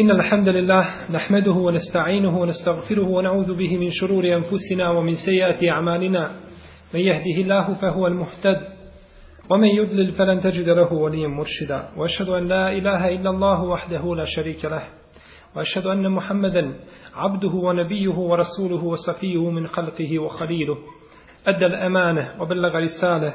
إن الحمد لله نحمده ونستعينه ونستغفره ونعوذ به من شرور أنفسنا ومن سيئات أعمالنا من يهده الله فهو المهتد ومن يدلل فلن تجد له وليا مرشدا وأشهد أن لا إله إلا الله وحده لا شريك له وأشهد أن محمدا عبده ونبيه ورسوله وصفيه من خلقه وخليله أدى الأمانة وبلغ رسالة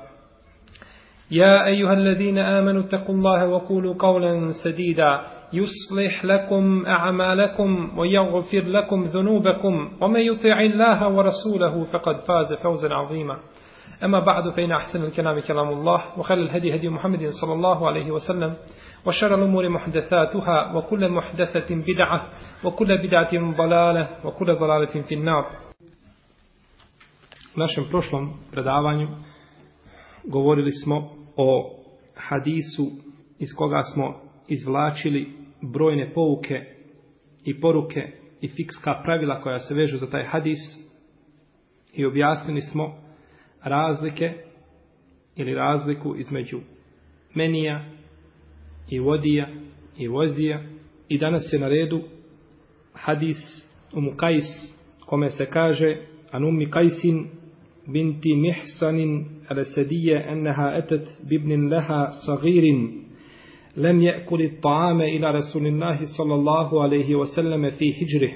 يا أيها الذين آمنوا اتقوا الله وقولوا قولا سديدا يصلح لكم أعمالكم ويغفر لكم ذنوبكم ومن يطع الله ورسوله فقد فاز فوزا عظيما أما بعد فإن أحسن الكلام كلام الله وخل الهدي هدي محمد صلى الله عليه وسلم وشر الأمور محدثاتها وكل محدثة بدعة وكل بدعة ضلالة وكل ضلالة في النار U našem prošlom predavanju govorili smo o hadisu iz koga smo izvlačili brojne pouke i poruke i fikska pravila koja se vežu za taj hadis i objasnili smo razlike ili razliku između menija i vodija i vozija i danas je na redu hadis Umu Kajs kome se kaže Anumi Kajsin binti Mihsanin على السدية أنها أتت بابن لها صغير لم يأكل الطعام إلى رسول الله صلى الله عليه وسلم في هجره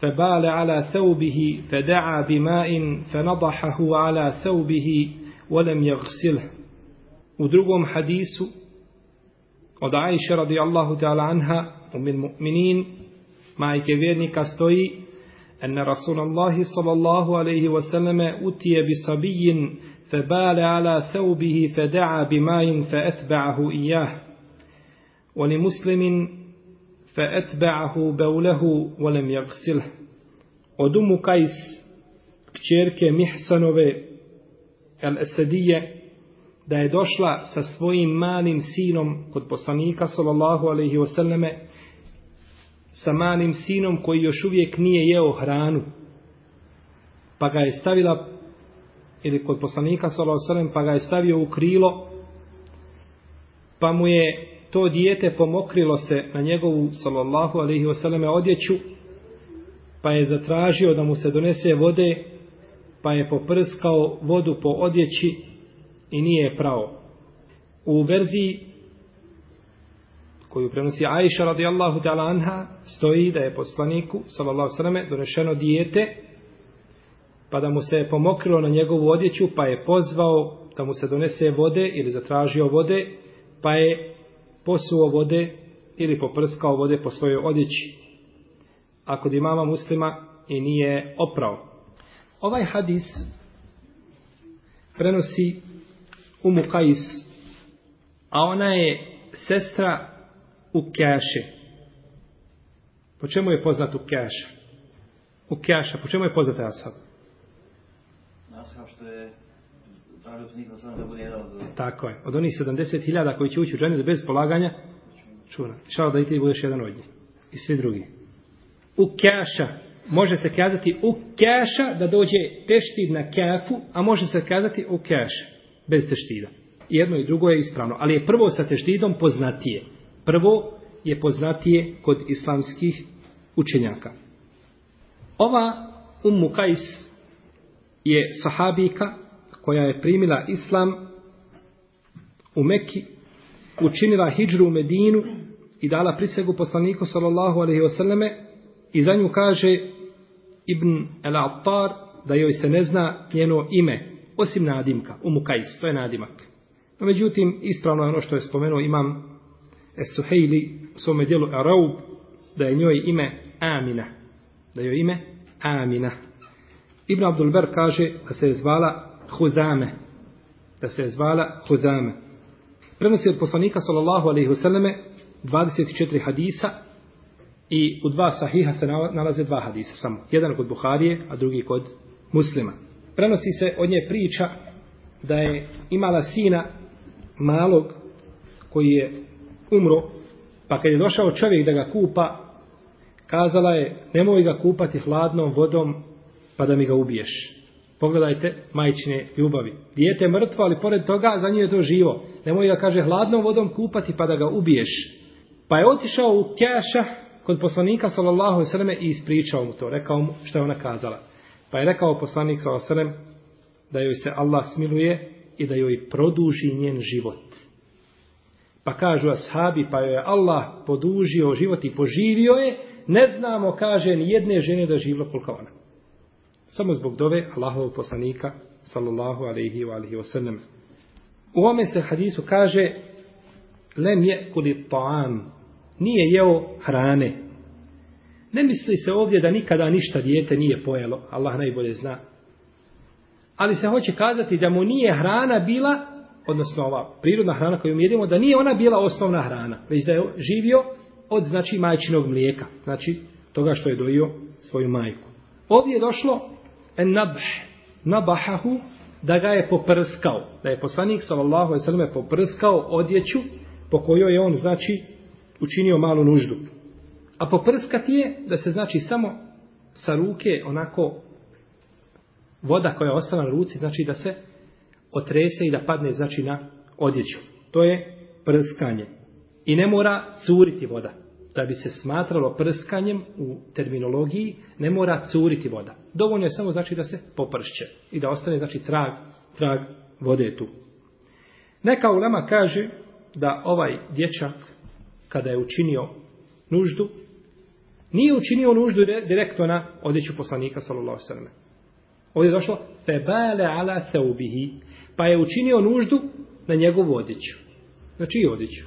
فبال على ثوبه فدعا بماء فنضحه على ثوبه ولم يغسله U حديث hadisu od Ajše radijallahu ta'ala anha u min mu'minin majke vjernika stoji أن رسول الله صلى الله عليه وسلم أتي بصبي فبال على ثوبه فدعا بماء فأتبعه إياه ولمسلم فأتبعه بوله ولم يغسله ودم قيس كتيرك محسن الأسدية دا يدوشلا سسوين مال سينم قد بصنيك صلى الله عليه وسلم sa malim sinom koji još uvijek nije jeo hranu. Pa ga je stavila, ili kod poslanika, salosalem, pa ga je stavio u krilo, pa mu je to dijete pomokrilo se na njegovu, salallahu alaihi wasaleme, odjeću, pa je zatražio da mu se donese vode, pa je poprskao vodu po odjeći i nije prao. U verziji koju prenosi Aisha radijallahu ta'ala anha, stoji da je poslaniku, sallallahu sallam, donešeno dijete, pa da mu se je pomokrilo na njegovu odjeću, pa je pozvao da mu se donese vode ili zatražio vode, pa je posuo vode ili poprskao vode po svojoj odjeći. Ako di mama muslima i nije oprao. Ovaj hadis prenosi Umu Kajis, a ona je sestra Ukeše. Po čemu je poznat Ukeša? Ukeša, po čemu je poznat Asab? Asab što je tako je. Od onih 70.000 koji će ući u džene bez polaganja čuna. Šal da i ti budeš jedan od njih. I svi drugi. U keša. Može se kazati u keša da dođe teštid na kefu, a može se kazati u keša. Bez teštida. Jedno i drugo je ispravno. Ali je prvo sa teštidom poznatije. Prvo je poznatije kod islamskih učenjaka. Ova Ummu Kajs je sahabika koja je primila islam u Mekki, učinila hijđru u Medinu i dala prisegu poslaniku sallallahu alaihi wasallame i za nju kaže Ibn al-Attar da joj se ne zna njeno ime osim nadimka, Ummu Kajs, to je nadimak. No, međutim, ispravno je ono što je spomenuo imam Esuhejli u svome dijelu Araub da je njoj ime Amina. Da joj ime Amina. Ibn Abdulber kaže da se je zvala Hudame. Da se je zvala Hudame. Prenosi od poslanika sallallahu alaihi wasallame 24 hadisa i u dva sahiha se nalaze dva hadisa samo. Jedan kod Buharije, a drugi kod muslima. Prenosi se od nje priča da je imala sina malog koji je umro, pa kad je došao čovjek da ga kupa, kazala je, nemoj ga kupati hladnom vodom, pa da mi ga ubiješ. Pogledajte, majčine ljubavi. Dijete je mrtvo, ali pored toga za nje je to živo. Nemoj ga, kaže, hladnom vodom kupati, pa da ga ubiješ. Pa je otišao u Kjaša, kod poslanika, sallallahu sallam, i ispričao mu to. Rekao mu što je ona kazala. Pa je rekao poslanik, sallallahu sallam, da joj se Allah smiluje i da joj produži njen život. Pa kažu ashabi, pa je Allah podužio život i poživio je, ne znamo, kaže, ni jedne žene da je živla koliko ona. Samo zbog dove Allahovog poslanika, sallallahu alaihi wa alaihi wa sallam. U ome se hadisu kaže, lem je kuli ta'am, nije jeo hrane. Ne misli se ovdje da nikada ništa dijete nije pojelo, Allah najbolje zna. Ali se hoće kazati da mu nije hrana bila odnosno ova prirodna hrana koju jedemo, da nije ona bila osnovna hrana, već da je živio od, znači, majčinog mlijeka, znači, toga što je dojio svoju majku. Ovdje je došlo en nabh, nabahahu, da ga je poprskao, da je poslanik, sallallahu esalame, poprskao odjeću po kojoj je on, znači, učinio malu nuždu. A poprskati je da se, znači, samo sa ruke, onako, voda koja ostala na ruci, znači da se otrese i da padne znači na odjeću. To je prskanje. I ne mora curiti voda. Da bi se smatralo prskanjem u terminologiji, ne mora curiti voda. Dovoljno je samo znači da se popršće i da ostane znači trag, trag vode tu. Neka ulema kaže da ovaj dječak kada je učinio nuždu, nije učinio nuždu direktno na odjeću poslanika sallallahu alejhi ve Ovdje je došlo febale ala seubihi, pa je učinio nuždu na njegovu odjeću. Na čiju odjeću?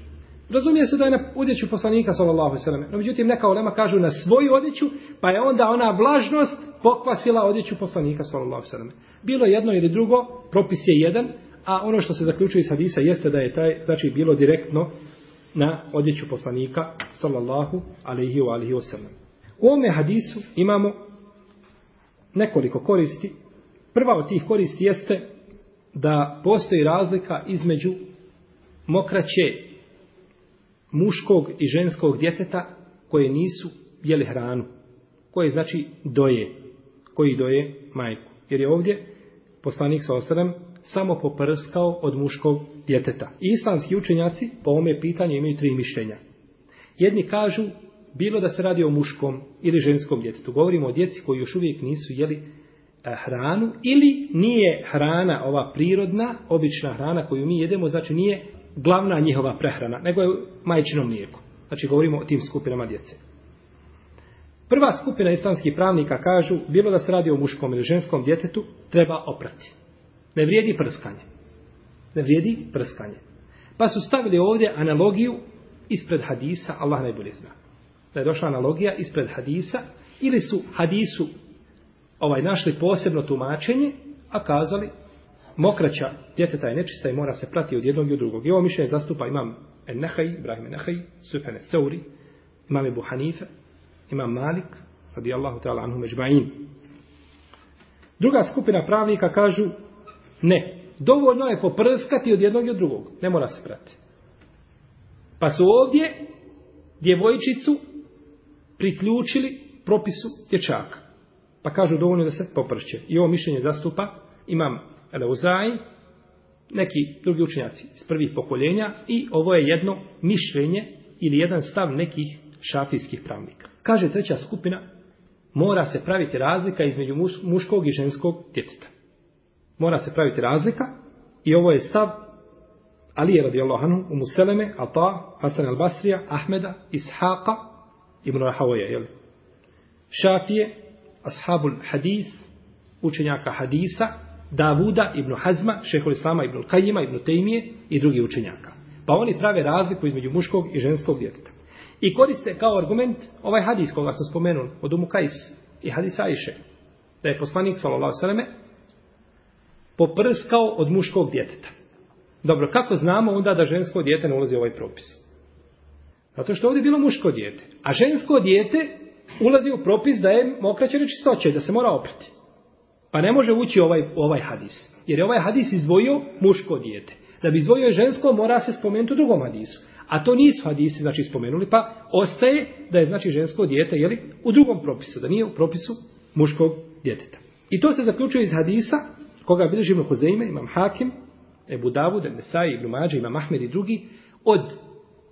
Razumije se da je na odjeću poslanika, sallallahu sallam, no međutim neka olema kažu na svoju odjeću, pa je onda ona vlažnost pokvasila odjeću poslanika, sallallahu sallam. Bilo jedno ili drugo, propis je jedan, a ono što se zaključuje iz hadisa jeste da je taj, znači, bilo direktno na odjeću poslanika, sallallahu alaihi wa alaihi wa sallam. U ovome hadisu imamo nekoliko koristi. Prva od tih koristi jeste da postoji razlika između mokraće muškog i ženskog djeteta koje nisu jeli hranu, koje znači doje, koji doje majku. Jer je ovdje poslanik sa osadem samo poprskao od muškog djeteta. Islamski učenjaci po ome pitanje imaju tri mišljenja. Jedni kažu bilo da se radi o muškom ili ženskom djetetu. Govorimo o djeci koji još uvijek nisu jeli e, hranu ili nije hrana ova prirodna, obična hrana koju mi jedemo, znači nije glavna njihova prehrana, nego je majčino mlijeko. Znači govorimo o tim skupinama djece. Prva skupina islamskih pravnika kažu, bilo da se radi o muškom ili ženskom djetetu, treba oprati. Ne vrijedi prskanje. Ne vrijedi prskanje. Pa su stavili ovdje analogiju ispred hadisa, Allah najbolje zna da je došla analogija ispred hadisa ili su hadisu ovaj našli posebno tumačenje a kazali mokraća djete taj nečista i mora se prati od jednog i od drugog. I ovo mišljenje zastupa imam Ennehaj, Ibrahim Ennehaj, Sufjan Ethauri, imam Ebu Hanife, imam Malik, radijallahu ta'ala anhu međba'in. Druga skupina pravnika kažu ne, dovoljno je poprskati od jednog i od drugog, ne mora se prati. Pa su ovdje djevojčicu priključili propisu dječaka. Pa kažu dovoljno da se popršće. I ovo mišljenje zastupa imam Eleuzaj, neki drugi učenjaci iz prvih pokoljenja i ovo je jedno mišljenje ili jedan stav nekih šafijskih pravnika. Kaže treća skupina, mora se praviti razlika između muškog i ženskog djeteta. Mora se praviti razlika i ovo je stav Ali je radi Allahanu, u Museleme, Ata, Hasan al-Basrija, Ahmeda, Ishaqa, Ibn Ahavoja, jel? Šafije, ashabul hadis, učenjaka hadisa, Davuda ibn Hazma, šehol Islama ibn Kajima, ibn Tejmije i drugi učenjaka. Pa oni prave razliku između muškog i ženskog djeteta. I koriste kao argument ovaj hadis koga sam spomenuo od Umu Kajs i hadisa Iše, da je poslanik s.a.v. poprskao od muškog djeteta. Dobro, kako znamo onda da žensko djete ne ulazi u ovaj propis? Zato što ovdje je bilo muško dijete. A žensko dijete ulazi u propis da je mokraće nečistoće, da se mora oprati. Pa ne može ući ovaj, ovaj hadis. Jer je ovaj hadis izdvojio muško dijete. Da bi izdvojio žensko, mora se spomenuti u drugom hadisu. A to nisu hadisi, znači, spomenuli, pa ostaje da je, znači, žensko dijete, jeli, u drugom propisu, da nije u propisu muškog djeteta. I to se zaključuje iz hadisa, koga bilježi Ibn Huzeyme, Imam Hakim, Ebu Davud, Ebu Nesai, Ibn Mađe, Imam Ahmed i drugi, od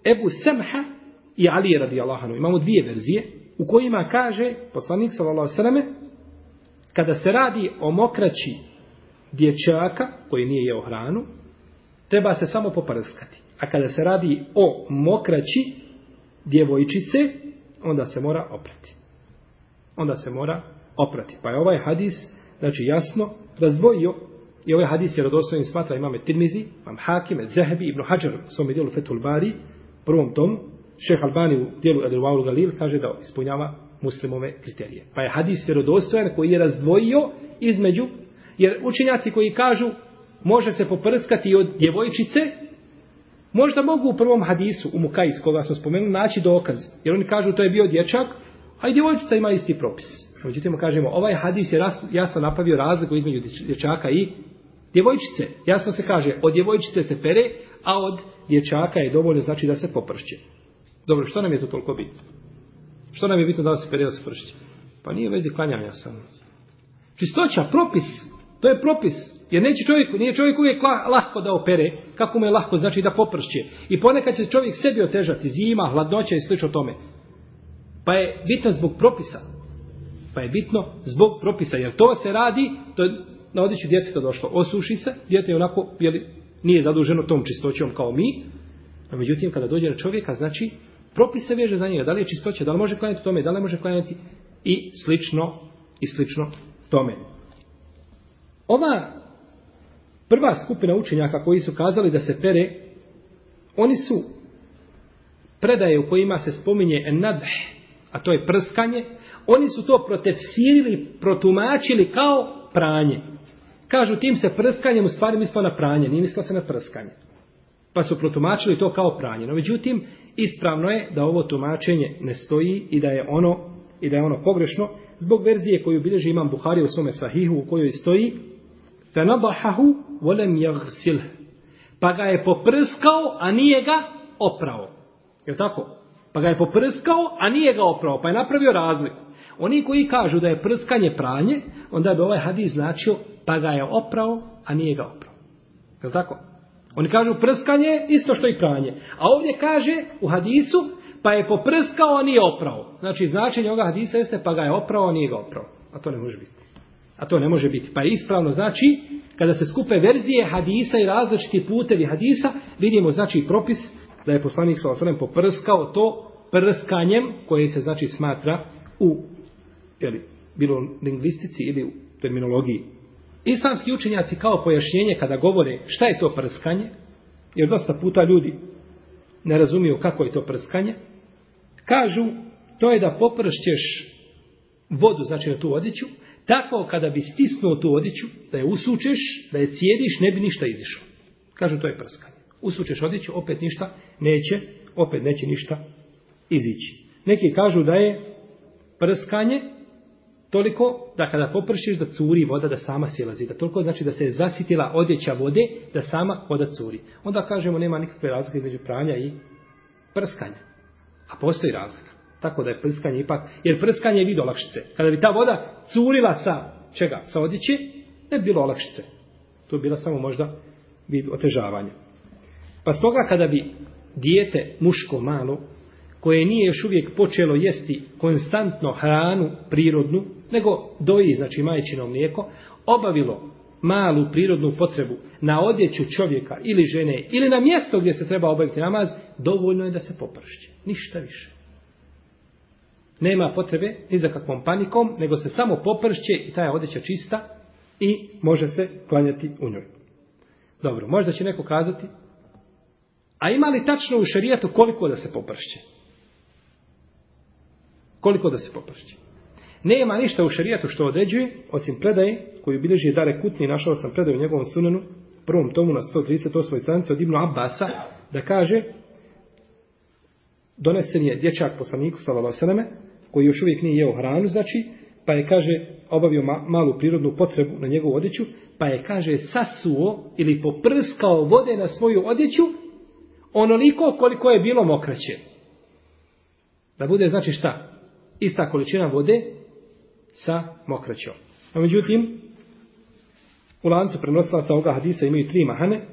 Ebu Semha, i Ali je radi Allahanu. Imamo dvije verzije u kojima kaže poslanik sallallahu sallam kada se radi o mokraći dječaka koji nije jeo hranu treba se samo poprskati. A kada se radi o mokraći djevojčice onda se mora oprati. Onda se mora oprati. Pa je ovaj hadis znači jasno razdvojio I ovaj hadis je rodostojen smatra imame Tirmizi, imam Hakim, Zehebi, Ibn Hajar, u svom dijelu Fethul Bari, prvom tomu, šeh Albani u dijelu Adelwaul Galil kaže da ispunjava muslimove kriterije. Pa je hadis vjerodostojan koji je razdvojio između, jer učinjaci koji kažu može se poprskati od djevojčice, možda mogu u prvom hadisu u Mukajs koga smo spomenuli naći dokaz, jer oni kažu to je bio dječak, a i djevojčica ima isti propis. Međutim, kažemo, ovaj hadis je ras, jasno napravio razliku između dječaka i djevojčice. Jasno se kaže, od djevojčice se pere, a od dječaka je dovoljno znači da se popršće. Dobro, što nam je to toliko bitno? Što nam je bitno da se perio se pršti? Pa nije vezi klanjanja samo. Čistoća, propis, to je propis. Jer neće čovjek, nije čovjek uvijek lahko da opere, kako mu je lahko, znači da popršće. I ponekad će čovjek sebi otežati, zima, hladnoća i slično tome. Pa je bitno zbog propisa. Pa je bitno zbog propisa, jer to se radi, to je na odjeću djece to došlo. Osuši se, djete je onako, jeli, nije zaduženo tom čistoćom kao mi, a međutim, kada dođe na čovjeka, znači, propis se veže za njega, da li je čistoća, da li može klanjati tome, da li može klanjati i slično, i slično tome. Ova prva skupina učenjaka koji su kazali da se pere, oni su predaje u kojima se spominje nadh, a to je prskanje, oni su to protefsirili, protumačili kao pranje. Kažu tim se prskanjem u stvari mislo na pranje, nije mislo se na prskanje. Pa su protumačili to kao pranje. No, međutim, ispravno je da ovo tumačenje ne stoji i da je ono i da je ono pogrešno zbog verzije koju bilježi imam Buhari u svome sahihu u kojoj stoji فَنَضَحَهُ وَلَمْ يَغْسِلْهُ pa ga je poprskao, a nije ga oprao. Je tako? Pa ga je poprskao, a nije ga oprao, pa je napravio razliku. Oni koji kažu da je prskanje pranje, onda bi ovaj hadis značio pa ga je oprao, a nije ga oprao. Je tako? Oni kažu prskanje isto što i pranje. A ovdje kaže u hadisu pa je poprskao, a nije oprao. Znači značenje ovoga hadisa jeste pa ga je oprao, a nije ga oprao. A to ne može biti. A to ne može biti. Pa je ispravno znači kada se skupe verzije hadisa i različiti putevi hadisa vidimo znači propis da je poslanik sa osrem poprskao to prskanjem koje se znači smatra u jeli, bilo lingvistici ili u terminologiji Islamski učenjaci kao pojašnjenje kada govore šta je to prskanje, jer dosta puta ljudi ne razumiju kako je to prskanje, kažu to je da popršćeš vodu, znači na tu odiću, tako kada bi stisnuo tu odiću, da je usučeš, da je cijediš, ne bi ništa izišlo. Kažu to je prskanje. Usučeš odiću, opet ništa neće, opet neće ništa izići. Neki kažu da je prskanje, toliko da kada popršiš da curi voda da sama silazi, da toliko znači da se je zasitila odjeća vode da sama voda curi. Onda kažemo nema nikakve razlike između pranja i prskanja. A postoji razlika. Tako da je prskanje ipak, jer prskanje je vid olakšice. Kada bi ta voda curila sa čega? Sa odjeće, ne bi bilo olakšice. To bi bila samo možda vid otežavanja. Pa stoga kada bi dijete muško malo koje nije još uvijek počelo jesti konstantno hranu prirodnu, nego doji, znači majčino mlijeko, obavilo malu prirodnu potrebu na odjeću čovjeka ili žene ili na mjesto gdje se treba obaviti namaz, dovoljno je da se popršće. Ništa više. Nema potrebe ni za kakvom panikom, nego se samo popršće i ta je odjeća čista i može se klanjati u njoj. Dobro, možda će neko kazati, a ima li tačno u šarijetu koliko da se popršće? koliko da se poprašti. Nema ništa u šerijatu što određuje, osim predaje koju bilježi Dare Kutni, našao sam predaju u njegovom sunenu, prvom tomu na 138. stranici od Ibnu Abasa, da kaže donesen je dječak poslaniku sa Valosaneme, koji još uvijek nije jeo hranu, znači, pa je, kaže, obavio ma malu prirodnu potrebu na njegovu odjeću, pa je, kaže, sasuo ili poprskao vode na svoju odjeću onoliko koliko je bilo mokraće. Da bude, znači, šta? ista količina vode sa mokraćom. A međutim, u lancu prenoslaca ovoga hadisa imaju tri mahane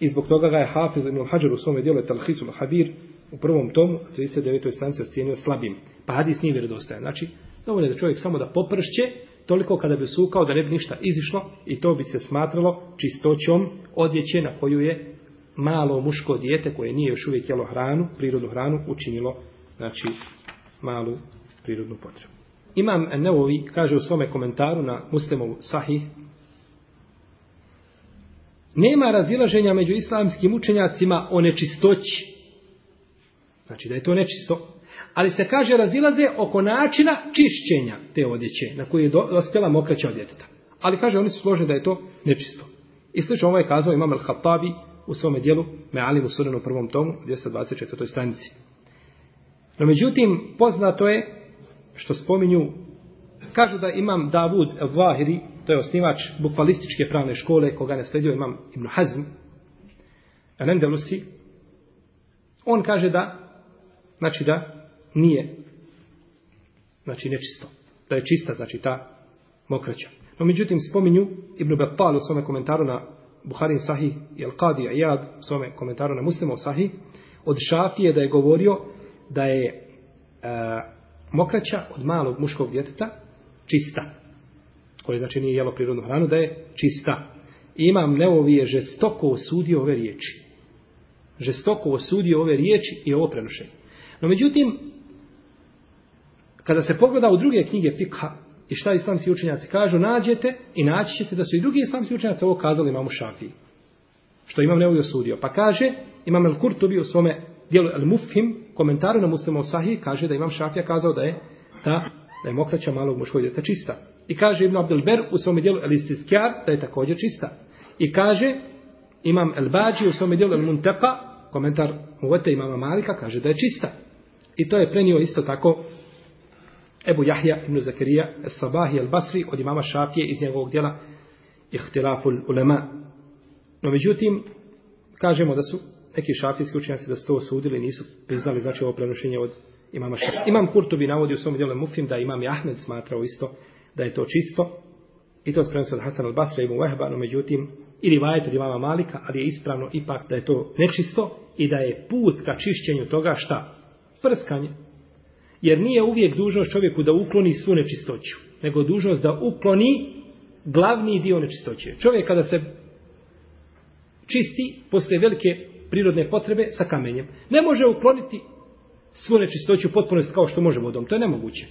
i zbog toga ga je Hafiz ibn Hajar u svome dijelu Talhisu Habir u prvom tomu 39. stanci ocijenio slabim. Pa hadis nije vjerodostajan. Znači, dovoljno je da čovjek samo da popršće toliko kada bi sukao da ne bi ništa izišlo i to bi se smatralo čistoćom odjeće na koju je malo muško dijete koje nije još uvijek jelo hranu, prirodnu hranu, učinilo znači malu prirodnu potrebu. Imam Nevovi kaže u svome komentaru na muslimovu sahih Nema razilaženja među islamskim učenjacima o nečistoći. Znači da je to nečisto. Ali se kaže razilaze oko načina čišćenja te odjeće na koje je dospjela mokraća od djeteta. Ali kaže oni su složeni da je to nečisto. I slično ovo ovaj je kazao Imam Al-Hattabi u svome dijelu Me'alim u Sunan u prvom tomu 224. stanici. No međutim, poznato je što spominju, kažu da imam Davud Vahiri, to je osnivač bukvalističke pravne škole, koga je nasledio imam Ibn Hazm, Anendelusi, on kaže da, znači da nije, znači nečisto, da je čista, znači ta mokraća. No, međutim, spominju Ibn Battal u svome komentaru na Buharin Sahih i Al-Qadi Ayad u svome komentaru na Muslimov Sahih, od Šafije da je govorio da je uh, mokraća od malog muškog djeteta čista. Koje znači nije jelo prirodnu hranu, da je čista. Imam neovije žestoko osudio ove riječi. Žestoko osudio ove riječi i ovo prenošenje. No međutim, kada se pogleda u druge knjige Fikha i šta islamski učenjaci kažu, nađete i naći ćete da su i drugi islamski učenjaci ovo kazali imamu Šafiji. Što imam neovije osudio. Pa kaže, imam El Kurtubi u svome dijelu El Mufhim, komentaru na muslimov sahih kaže da imam šafija kazao da je ta da je mokraća malog muškog djeta čista. I kaže Ibn Abdelber u svom dijelu El Istiskjar da je također čista. I kaže imam El Bađi u svom dijelu El Munteqa, komentar Muvete imama Malika, kaže da je čista. I to je prenio isto tako Ebu Jahja ibn Zakirija El Sabahi El Basri od imama Šafije iz njegovog dijela Ihtilaful Ulema. No međutim, kažemo da su neki šafijski učenjaci da su to osudili, nisu priznali znači ovo prenošenje od imama Šafija. Imam Kurtobi navodi u svom djelu Mufim da imam Jahmed smatrao isto da je to čisto i to prenosi od Hasan al-Basra i mu Vehbanu, međutim, i rivajet od imama Malika, ali je ispravno ipak da je to nečisto i da je put ka čišćenju toga šta? Prskanje. Jer nije uvijek dužnost čovjeku da ukloni svu nečistoću, nego dužnost da ukloni glavni dio nečistoće. Čovjek kada se čisti, posle velike prirodne potrebe sa kamenjem. Ne može ukloniti svu nečistoću potpunost kao što može vodom. To je nemoguće.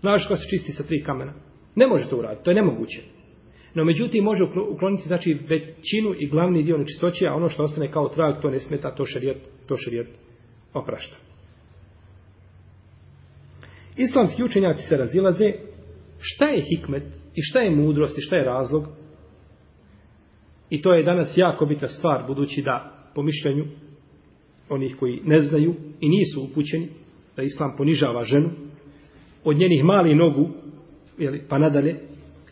Znaš ko se čisti sa tri kamena? Ne može to uraditi. To je nemoguće. No međutim može ukloniti znači većinu i glavni dio nečistoće, a ono što ostane kao trag, to ne smeta, to šerijet, to šerijet oprašta. Islamski učenjaci se razilaze šta je hikmet i šta je mudrost i šta je razlog I to je danas jako bitna stvar, budući da po mišljenju onih koji ne znaju i nisu upućeni da islam ponižava ženu od njenih mali nogu jeli, pa nadalje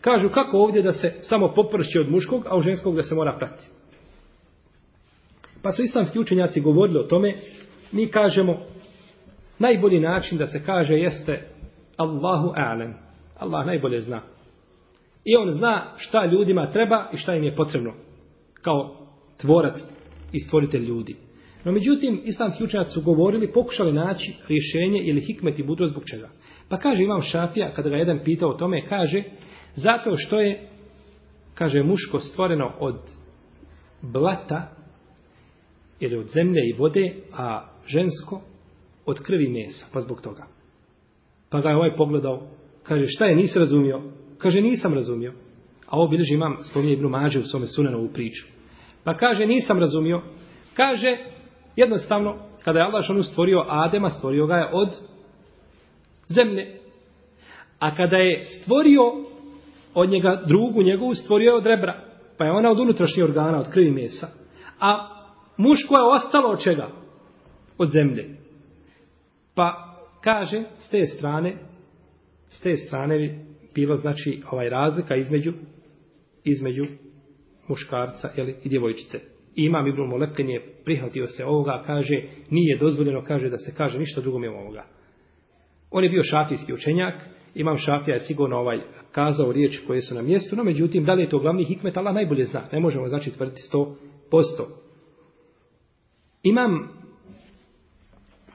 kažu kako ovdje da se samo poprši od muškog a u ženskog da se mora prati pa su islamski učenjaci govorili o tome mi kažemo najbolji način da se kaže jeste Allahu alem Allah najbolje zna i on zna šta ljudima treba i šta im je potrebno kao tvorac i stvoritelj ljudi. No međutim, islamski učenjaci su govorili, pokušali naći rješenje ili hikmet i budrost zbog čega. Pa kaže Imam Šafija, kada ga jedan pitao o tome, kaže, zato što je, kaže, muško stvoreno od blata ili od zemlje i vode, a žensko od krvi mesa, pa zbog toga. Pa ga je ovaj pogledao, kaže, šta je, nisi razumio? Kaže, nisam razumio. A ovo bilježi imam, spominje Ibnu Mađe u svome sunenovu priču. Pa kaže, nisam razumio. Kaže, jednostavno, kada je Allah stvorio Adema, stvorio ga je od zemlje. A kada je stvorio od njega drugu njegovu, stvorio je od rebra. Pa je ona od unutrašnjih organa, od krvi mesa. A muško je ostalo od čega? Od zemlje. Pa kaže, s te strane, s te strane bi bila znači ovaj razlika između između muškarca ili i djevojčice. Imam Ibn Molekin je prihvatio se ovoga, kaže, nije dozvoljeno, kaže da se kaže ništa drugo mimo ovoga. On je bio šafijski učenjak, imam šafija je sigurno ovaj kazao riječi koje su na mjestu, no međutim, da li je to glavni hikmet, Allah najbolje zna, ne možemo znači tvrditi 100%. posto. Imam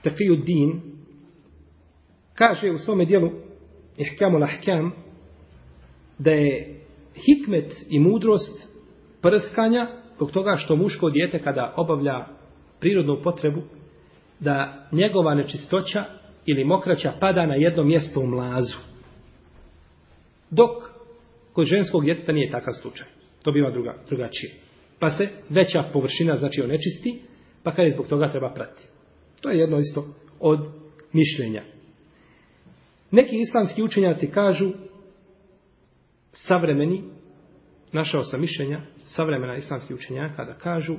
Taqiju Din, kaže u svome dijelu Ihkamu Lahkam, da je hikmet i mudrost prskanja, zbog toga što muško dijete kada obavlja prirodnu potrebu, da njegova nečistoća ili mokraća pada na jedno mjesto u mlazu. Dok kod ženskog djeteta nije takav slučaj. To biva druga, drugačije. Pa se veća površina znači onečisti, pa kada je zbog toga treba prati. To je jedno isto od mišljenja. Neki islamski učenjaci kažu savremeni našao sam mišljenja savremena islamskih učenjaka da kažu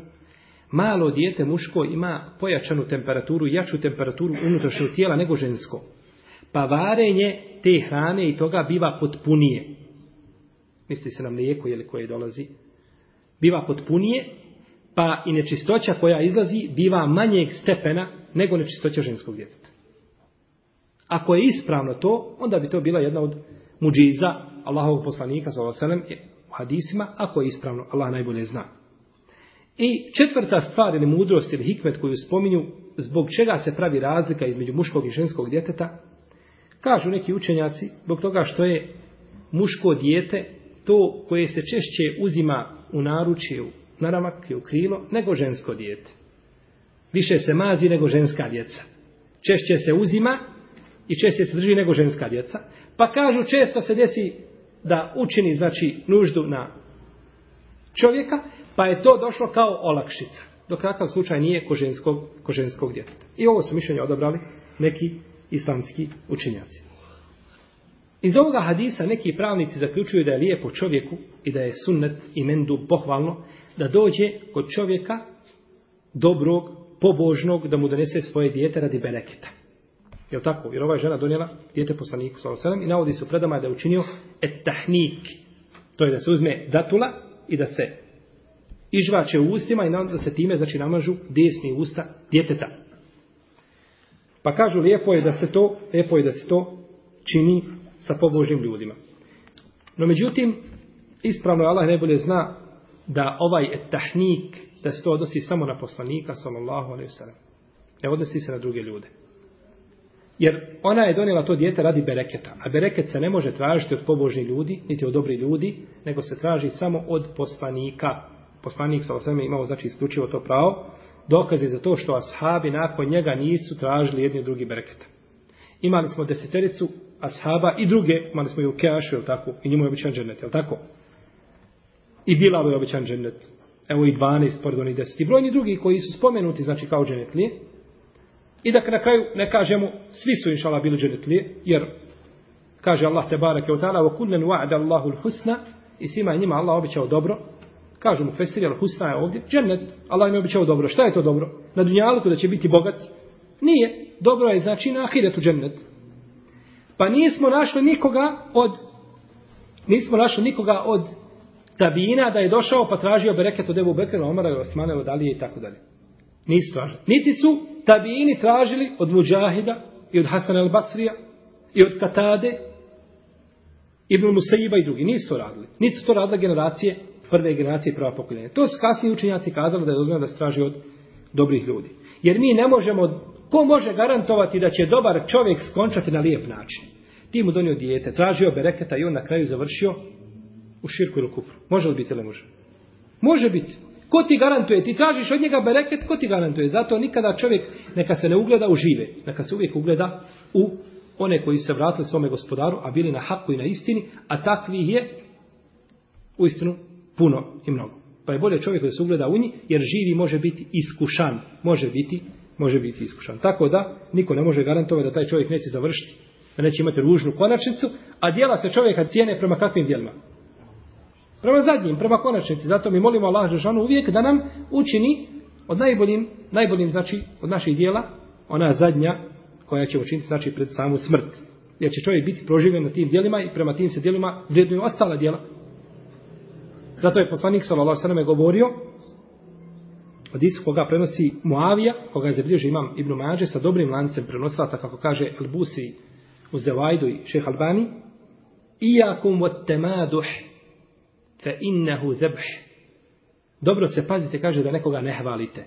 malo dijete muško ima pojačanu temperaturu, jaču temperaturu unutrašnjeg tijela nego žensko. Pa varenje te hrane i toga biva potpunije. Misli se na mlijeko jeli, koje dolazi. Biva potpunije, pa i nečistoća koja izlazi biva manjeg stepena nego nečistoća ženskog djeteta. Ako je ispravno to, onda bi to bila jedna od muđiza Allahovog poslanika, sallallahu alaihi hadisima, ako je ispravno, Allah najbolje zna. I četvrta stvar ili mudrost ili hikmet koju spominju, zbog čega se pravi razlika između muškog i ženskog djeteta, kažu neki učenjaci, zbog toga što je muško dijete to koje se češće uzima u naručje, u naramak i u krilo, nego žensko dijete. Više se mazi nego ženska djeca. Češće se uzima i češće se drži nego ženska djeca. Pa kažu, često se desi da učini znači nuždu na čovjeka, pa je to došlo kao olakšica. Dok takav slučaj nije ko ženskog, ko ženskog djeteta. I ovo su mišljenje odabrali neki islamski učenjaci. Iz ovoga hadisa neki pravnici zaključuju da je lijepo čovjeku i da je sunnet i mendu pohvalno da dođe kod čovjeka dobrog, pobožnog, da mu donese svoje dijete radi beleketa. Je li tako? Jer ova je žena donijela djete poslaniku, sallallahu alaihi i navodi se u predama da je učinio etahnik. To je da se uzme datula i da se izvače u ustima i da se time znači namažu desni usta djeteta. Pa kažu lijepo je da se to, lijepo je da se to čini sa pobožnim ljudima. No međutim, ispravno je Allah najbolje zna da ovaj tahnik, da se to odnosi samo na poslanika, sallallahu alaihi wa sallam. Ne odnosi se na druge ljude. Jer ona je donijela to dijete radi bereketa. A bereket se ne može tražiti od pobožnih ljudi, niti od dobri ljudi, nego se traži samo od poslanika. Poslanik sa osvrame imao znači isključivo to pravo. Dokaze za to što ashabi nakon njega nisu tražili jedni od drugi bereketa. Imali smo desetericu ashaba i druge, imali smo i u Keašu, je tako? I njimu je običan džennet, je tako? I Bilal je običan džennet. Evo i 12, pardon, i 10. I brojni drugi koji su spomenuti, znači kao džennetlije, I da na kraju ne kažemo svi su inšala bili dženetli, jer kaže Allah te barake od tada, وَكُلَّنْ وَعْدَ اللَّهُ الْحُسْنَ I svima njima Allah običao dobro. Kažu mu fesir, jer husna je ovdje. Džennet, Allah im je običao dobro. Šta je to dobro? Na dunjalku da će biti bogat? Nije. Dobro je znači na ahiretu džennet. Pa nismo našli nikoga od nismo našli nikoga od tabina da je došao pa tražio bereket od Ebu Bekrena, Omara i Osmane, od Alije i tako dalje. Nisu tražili. Niti su Tabijini tražili od Mujahida i od Hasan al Basrija i od Katade Ibn Musaiba i drugi. Nisu to radili. Nisu to radila generacije, prve generacije prva pokoljenja. To su kasnije učenjaci kazali da je dozvoljeno da straži od dobrih ljudi. Jer mi ne možemo, ko može garantovati da će dobar čovjek skončati na lijep način? Ti mu donio dijete, tražio bereketa i on na kraju završio u širku ili kufru. Može li biti ili može? Može biti. Ko ti garantuje? Ti tražiš od njega bereket, ko ti garantuje? Zato nikada čovjek neka se ne ugleda u žive, neka se uvijek ugleda u one koji se vratili svome gospodaru, a bili na haku i na istini, a takvih je u istinu puno i mnogo. Pa je bolje čovjek da se ugleda u njih, jer živi može biti iskušan, može biti, može biti iskušan. Tako da, niko ne može garantovati da taj čovjek neće završiti, da neće imati ružnu konačnicu, a dijela se čovjeka cijene prema kakvim dijelima? prema zadnjim, prema konačnici. Zato mi molimo Allah Žešanu uvijek da nam učini od najboljim, najboljim znači od naših dijela, ona zadnja koja će učiniti znači pred samu smrt. Jer će čovjek biti proživljen na tim dijelima i prema tim se dijelima vrednuju ostala dijela. Zato je poslanik s.a.v. govorio od isu koga prenosi Muavija, koga je zabilježi imam Ibn Mađe sa dobrim lancem prenoslata, kako kaže Elbusi u Zevajdu i šeha Albani, iakum vod temaduh, fe innehu zebh. Dobro se pazite, kaže da nekoga ne hvalite.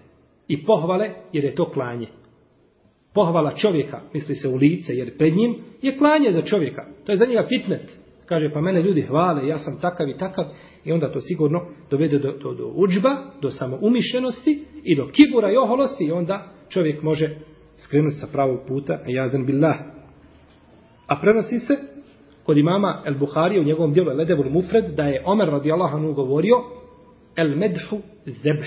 I pohvale, jer je to klanje. Pohvala čovjeka, misli se u lice, jer pred njim je klanje za čovjeka. To je za njega fitnet. Kaže, pa mene ljudi hvale, ja sam takav i takav. I onda to sigurno dovede do, do, do uđba, do samoumišljenosti i do kibura i oholosti. I onda čovjek može skrenuti sa pravog puta. Jadan billah. A prenosi se kod imama El Buhari u njegovom dijelu Ledevul Mufred da je Omer radijallahu anhu govorio El medhu zebh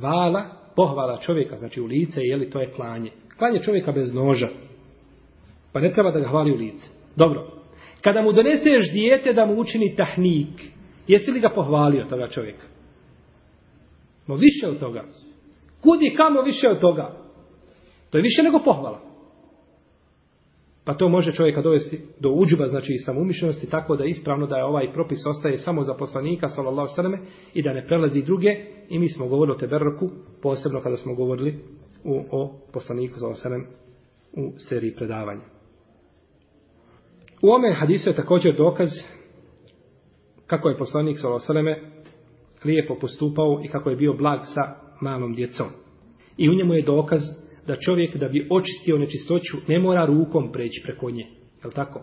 Hvala, pohvala čovjeka znači u lice, jeli to je klanje Klanje čovjeka bez noža Pa ne treba da ga hvali u lice Dobro, kada mu doneseš dijete da mu učini tahnik jesi li ga pohvalio toga čovjeka? No više od toga Kudi kamo više od toga? To je više nego pohvala. Pa to može čovjeka dovesti do uđba, znači i samumišljenosti, tako da ispravno da je ovaj propis ostaje samo za poslanika, sallallahu sallam, i da ne prelazi druge. I mi smo govorili o Teberroku, posebno kada smo govorili u, o poslaniku, sallallahu sallam, u seriji predavanja. U ome hadisu je također dokaz kako je poslanik, sallallahu sallam, lijepo postupao i kako je bio blag sa malom djecom. I u njemu je dokaz da čovjek da bi očistio nečistoću ne mora rukom preći preko nje. Je tako?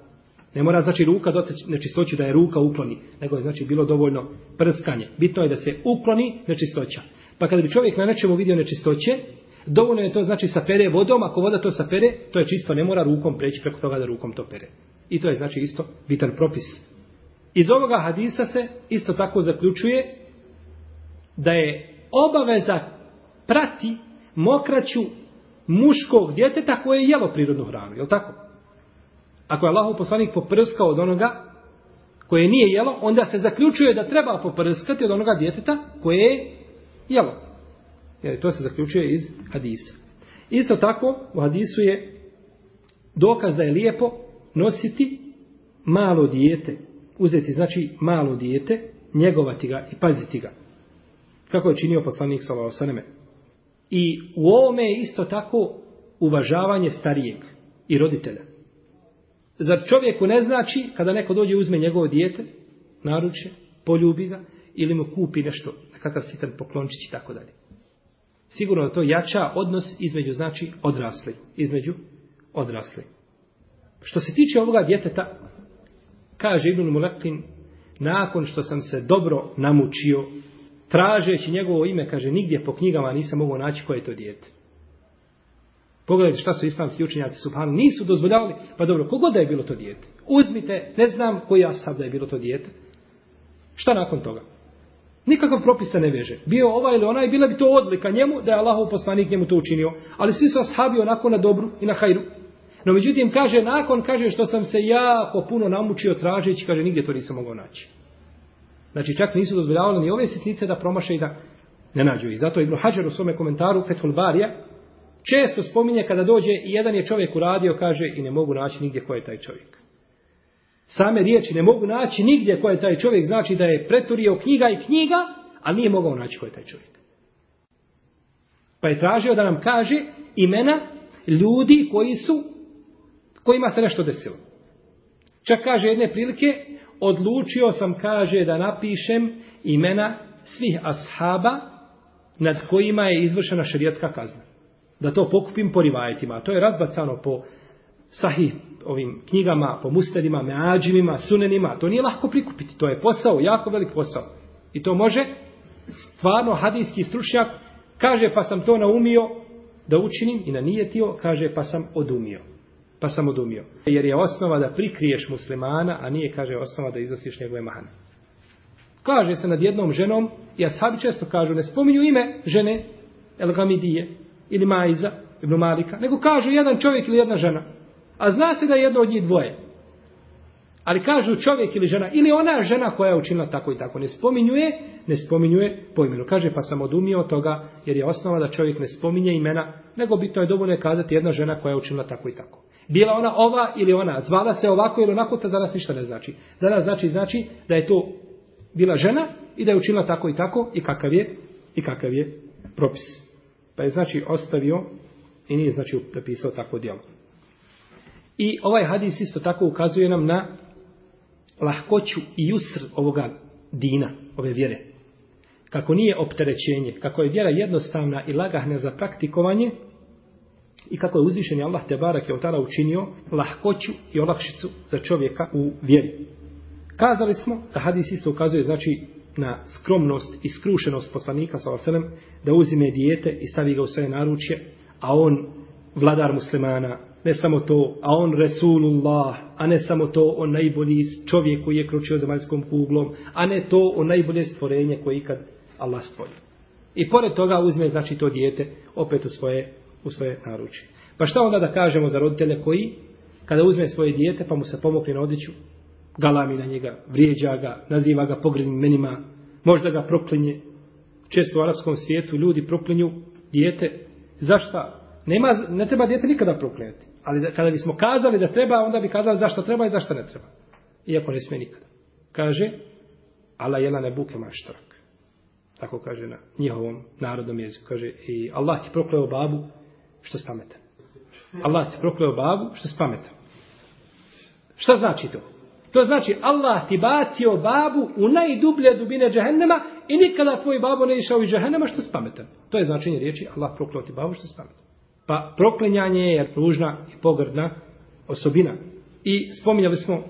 Ne mora znači ruka doteći nečistoću da je ruka ukloni, nego je znači bilo dovoljno prskanje. Bitno je da se ukloni nečistoća. Pa kada bi čovjek na nečemu vidio nečistoće, dovoljno je to znači sa pere vodom, ako voda to sa pere, to je čisto, ne mora rukom preći preko toga da rukom to pere. I to je znači isto bitan propis. Iz ovoga hadisa se isto tako zaključuje da je obaveza prati mokraću muškog djeteta koje je jelo prirodnu hranu, je li tako? Ako je Allahov poslanik poprskao od onoga koje nije jelo, onda se zaključuje da treba poprskati od onoga djeteta koje je jelo. Jer to se zaključuje iz hadisa. Isto tako u hadisu je dokaz da je lijepo nositi malo dijete. Uzeti znači malo dijete, njegovati ga i paziti ga. Kako je činio poslanik Salao Saneme? I u ovome je isto tako uvažavanje starijeg i roditelja. Zar čovjeku ne znači kada neko dođe uzme njegovo dijete, naruče, poljubi ga ili mu kupi nešto, nekakav sitan poklončić i tako dalje. Sigurno da to jača odnos između znači odrasli, između odrasli. Što se tiče ovoga djeteta, kaže Ibn Mulekin, nakon što sam se dobro namučio tražeći njegovo ime, kaže, nigdje po knjigama nisam mogao naći koje je to dijete. Pogledajte šta su islamski učenjaci subhanu, nisu dozvoljavali, pa dobro, kogod da je bilo to dijete? Uzmite, ne znam koji ashab da je bilo to dijete. Šta nakon toga? Nikakav propisa ne veže. Bio ovaj ili onaj, bila bi to odlika njemu da je Allahov poslanik njemu to učinio. Ali svi su ashabi onako na dobru i na hajru. No međutim, kaže, nakon kaže što sam se jako puno namučio tražeći, kaže, nigdje to nisam mogao naći. Znači čak nisu dozvoljavali ni ove sitnice da promaše i da ne nađu. I zato Ibn Hajar u svome komentaru Fethul Barija često spominje kada dođe i jedan je čovjek uradio, kaže i ne mogu naći nigdje ko je taj čovjek. Same riječi ne mogu naći nigdje ko je taj čovjek, znači da je preturio knjiga i knjiga, ali nije mogao naći ko je taj čovjek. Pa je tražio da nam kaže imena ljudi koji su, kojima se nešto desilo. Čak kaže jedne prilike, odlučio sam, kaže, da napišem imena svih ashaba nad kojima je izvršena šarijatska kazna. Da to pokupim po rivajetima. To je razbacano po sahih ovim knjigama, po mustadima, meađivima, sunenima. To nije lahko prikupiti. To je posao, jako velik posao. I to može stvarno hadijski stručnjak kaže pa sam to naumio da učinim i na nije tio kaže pa sam odumio pa sam odumio. Jer je osnova da prikriješ muslimana, a nije, kaže, osnova da iznosiš njegove mahane. Kaže se nad jednom ženom, i ashabi često kažu, ne spominju ime žene, El Gamidije, ili Majza, Ibn Malika, nego kažu jedan čovjek ili jedna žena. A zna se da je jedno od njih dvoje. Ali kažu čovjek ili žena, ili ona žena koja je učinila tako i tako. Ne spominjuje, ne spominjuje po imenu. Kaže, pa sam odumio toga, jer je osnova da čovjek ne spominje imena, nego bitno je dovoljno je kazati jedna žena koja je učinila tako i tako bila ona ova ili ona, zvala se ovako ili onako, to za nas ništa ne znači. Za nas znači, znači da je to bila žena i da je učinila tako i tako i kakav je, i kakav je propis. Pa je znači ostavio i nije znači napisao tako djelo. I ovaj hadis isto tako ukazuje nam na lahkoću i usr ovoga dina, ove vjere. Kako nije opterećenje, kako je vjera jednostavna i lagahna za praktikovanje, i kako je uzvišen Allah te barake od tada učinio lahkoću i olakšicu za čovjeka u vjeri. Kazali smo da hadis isto ukazuje znači na skromnost i skrušenost poslanika sa vaselem da uzime dijete i stavi ga u svoje naručje, a on vladar muslimana, ne samo to, a on Resulullah, a ne samo to, on najbolji čovjek koji je kručio zemaljskom kuglom, a ne to, on najbolje stvorenje koje ikad Allah stvorio. I pored toga uzme, znači, to dijete opet u svoje u svoje naručje. Pa šta onda da kažemo za roditelja koji, kada uzme svoje dijete pa mu se pomokne na odjeću, galami na njega, vrijeđa ga, naziva ga pogrednim menima, možda ga proklinje. Često u arapskom svijetu ljudi proklinju dijete. Zašta? Nema, ne treba dijete nikada proklinjati. Ali da, kada bismo kazali da treba, onda bi kazali zašto treba i zašto ne treba. Iako ne smije nikada. Kaže, Allah jela ne buke maštorak. Tako kaže na njihovom narodnom jeziku. Kaže, i Allah ti prokleo babu što spametan. Allah ti prokleo babu što spametan. Šta znači to? To znači Allah ti bacio babu u najdublje dubine džahennema i nikada tvoj babo ne išao iz džahennema što spametan. To je značenje riječi Allah prokleo ti babu što spametan. Pa proklenjanje je pružna i pogrdna osobina. I spominjali smo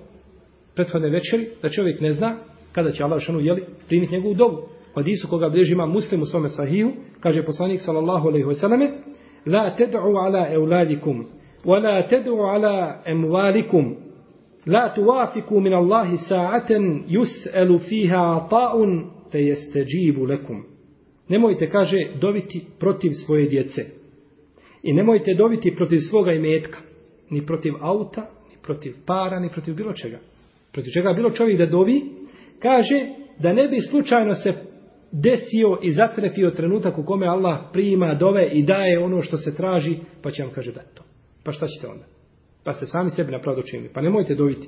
prethodne večeri da čovjek ne zna kada će Allah šanu jeli primiti njegovu dobu. Hadisu koga bliži ima muslim u svome sahiju, kaže poslanik sallallahu alaihi wa sallame, لا تدعوا على أولادكم ولا تدعوا على أموالكم لا توافقوا من الله ساعة يسأل فيها عطاء فيستجيب لكم Nemojte, kaže, dobiti protiv svoje djece. I nemojte dobiti protiv svoga imetka. Ni protiv auta, ni protiv para, ni protiv bilo čega. Protiv čega bilo čovjek da dovi, kaže da ne bi slučajno se desio i zatrefio trenutak u kome Allah prima, dove i daje ono što se traži, pa će vam kaže da to. Pa šta ćete onda? Pa ste sami sebi napravdu činili. Pa nemojte doviti.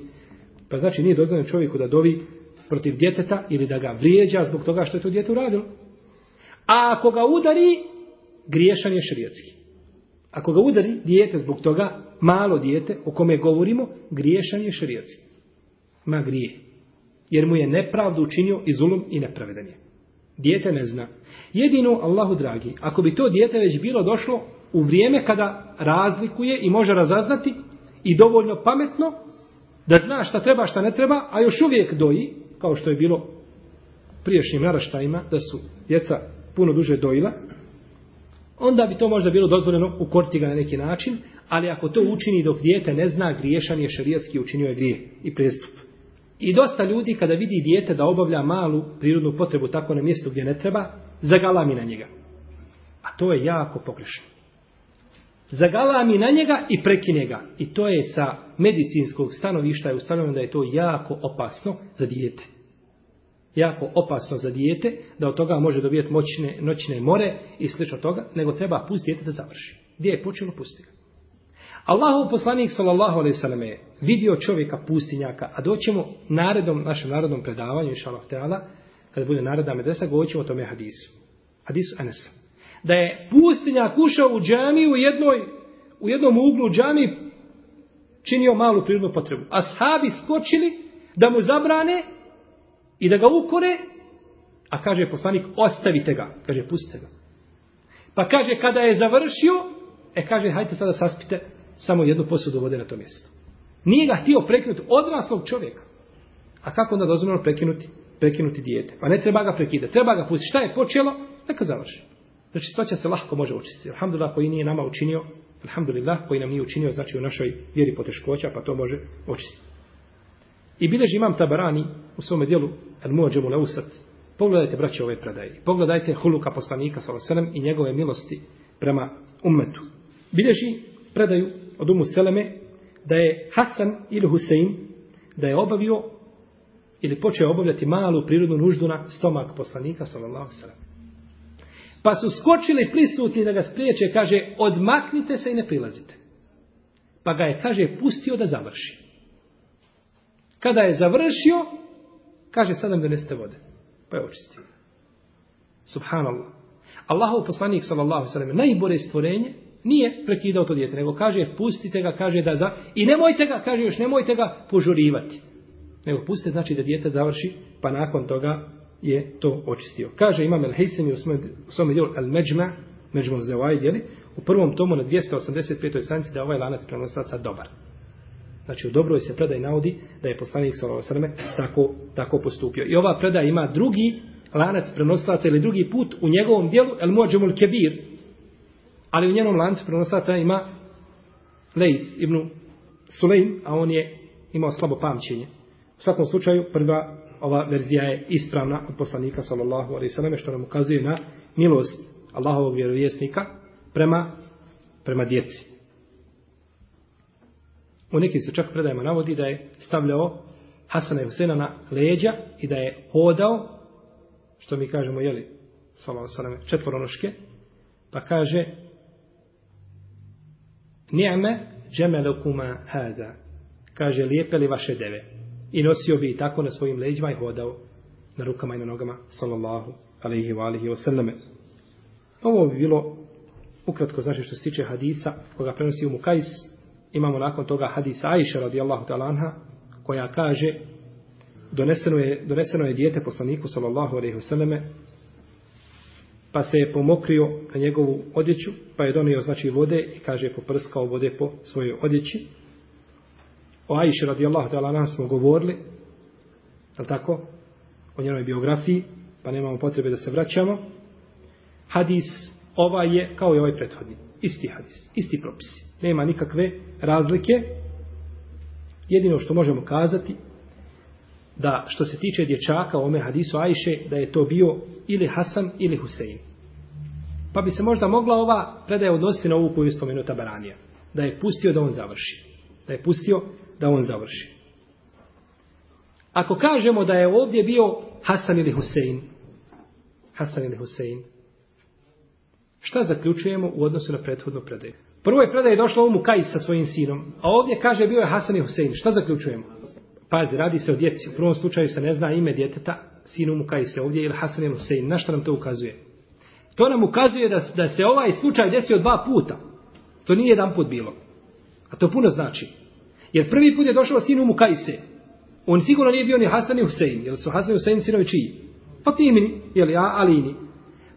Pa znači nije dozvoljeno čovjeku da dovi protiv djeteta ili da ga vrijeđa zbog toga što je to djete uradilo. A ako ga udari, griješan je širijetski. Ako ga udari dijete zbog toga, malo dijete o kome govorimo, griješan je širijetski. Ma grije. Jer mu je nepravdu učinio i zulum i nepravedan je dijete ne zna. Jedino, Allahu dragi, ako bi to dijete već bilo došlo u vrijeme kada razlikuje i može razaznati i dovoljno pametno da zna šta treba, šta ne treba, a još uvijek doji, kao što je bilo priješnjim naraštajima, da su djeca puno duže dojila, onda bi to možda bilo dozvoljeno u ga na neki način, ali ako to učini dok dijete ne zna, griješan je šarijatski učinio je grije i prestup. I dosta ljudi kada vidi dijete da obavlja malu prirodnu potrebu tako na mjestu gdje ne treba, zagalami na njega. A to je jako pogrešno. Zagalami na njega i prekine ga. I to je sa medicinskog stanovišta je ustanovljeno da je to jako opasno za dijete. Jako opasno za dijete da od toga može dobijeti moćne, noćne more i slično toga, nego treba pustiti dijete da završi. Gdje je počelo, pusti ga. Allahov poslanik sallallahu alejhi ve selleme vidio čovjeka pustinjaka, a doćemo naredom našem narodnom predavanju inshallah taala kada bude naredna medresa govorimo o tome hadisu. Hadis Anas. Da je pustinjak ušao u džamiju u jednoj u jednom uglu džamije činio malu prirodnu potrebu. A sahabi skočili da mu zabrane i da ga ukore, a kaže poslanik, ostavite ga. Kaže, pustite ga. Pa kaže, kada je završio, e kaže, hajte sada saspite samo jednu posudu vode na to mjesto. Nije ga htio prekinuti odraslog čovjeka. A kako onda dozvoljeno prekinuti? Prekinuti dijete. Pa ne treba ga prekidati, treba ga pustiti. Šta je počelo? Neka završi. Znači, stoća se lahko može učistiti. Alhamdulillah, koji nije nama učinio, alhamdulillah, koji nam nije učinio, znači u našoj vjeri poteškoća, pa to može očistiti. I bileži imam tabarani u svome dijelu, el muadžemu leusat, pogledajte braće ove predaje, pogledajte huluka poslanika sa i njegove milosti prema ummetu. Bileži predaju od Umu Seleme da je Hasan ili Husein da je obavio ili počeo obavljati malu prirodnu nuždu na stomak poslanika sallallahu alejhi ve sellem. Pa su skočili prisutni da ga spriječe, kaže, odmaknite se i ne prilazite. Pa ga je, kaže, pustio da završi. Kada je završio, kaže, sad nam doneste vode. Pa je očistio. Subhanallah. Allahov poslanik, sallallahu sallam, najbore stvorenje, nije prekidao to djete, nego kaže pustite ga, kaže da za... I nemojte ga, kaže još nemojte ga požurivati. Nego pustite znači da djete završi, pa nakon toga je to očistio. Kaže imam El Heysem i u svom dijelu El Međma, Međma Zewaj, djeli, u prvom tomu na 285. stanici da ovaj lanac prenosaca dobar. Znači u dobroj se predaj navodi da je poslanik Salova Srme tako, tako postupio. I ova predaj ima drugi lanac prenosaca ili drugi put u njegovom dijelu El Mođemul Kebir, ali u njenom lancu prenosaca ima Lejs ibn Sulejm, a on je imao slabo pamćenje. U svakom slučaju, prva ova verzija je ispravna od poslanika, sallallahu alaihi sallam, što nam ukazuje na milost Allahovog vjerovjesnika prema, prema djeci. U nekim se čak predajama navodi da je stavljao Hasana i Husena na leđa i da je hodao, što mi kažemo, jeli, sallallahu alaihi sallam, četvoronoške, pa kaže, ni'me džemelekuma hada. Kaže, lijepe li vaše deve? I nosio bi i tako na svojim leđima i hodao na rukama i na nogama, sallallahu alaihi wa alihi wa Ovo bi bilo ukratko znači što se tiče hadisa koga prenosi u Mukajs. Imamo nakon toga hadisa Aisha radijallahu ta'ala anha koja kaže doneseno je, doneseno je dijete poslaniku sallallahu alaihi wa pa se je pomokrio na njegovu odjeću, pa je donio znači vode i kaže je poprskao vode po svojoj odjeći. O Ajši radijallahu ta'ala nas smo govorili, ali tako, o njenoj biografiji, pa nemamo potrebe da se vraćamo. Hadis ovaj je kao i ovaj prethodni. Isti hadis, isti propisi. Nema nikakve razlike. Jedino što možemo kazati, da što se tiče dječaka u ome hadisu Ajše, da je to bio ili Hasan ili Husein. Pa bi se možda mogla ova predaja odnositi na ovu koju je spomenuta Baranija. Da je pustio da on završi. Da je pustio da on završi. Ako kažemo da je ovdje bio Hasan ili Husein, Hasan ili Husein, šta zaključujemo u odnosu na prethodnu predaju? Prvo je predaje došla u Mukaj sa svojim sinom, a ovdje kaže bio je Hasan i Husein. Šta zaključujemo? Pazi, radi se o djeci. U prvom slučaju se ne zna ime djeteta, sinu mu kaj se ovdje, ili Hasan ili Husein. Na što nam to ukazuje? To nam ukazuje da, da se ovaj slučaj desio dva puta. To nije jedan put bilo. A to puno znači. Jer prvi put je došao sinu mu kaj se. On sigurno nije bio ni Hasan i Husein. Jer su Hasan i Husein sinovi čiji? Pa timini, jeli, alini.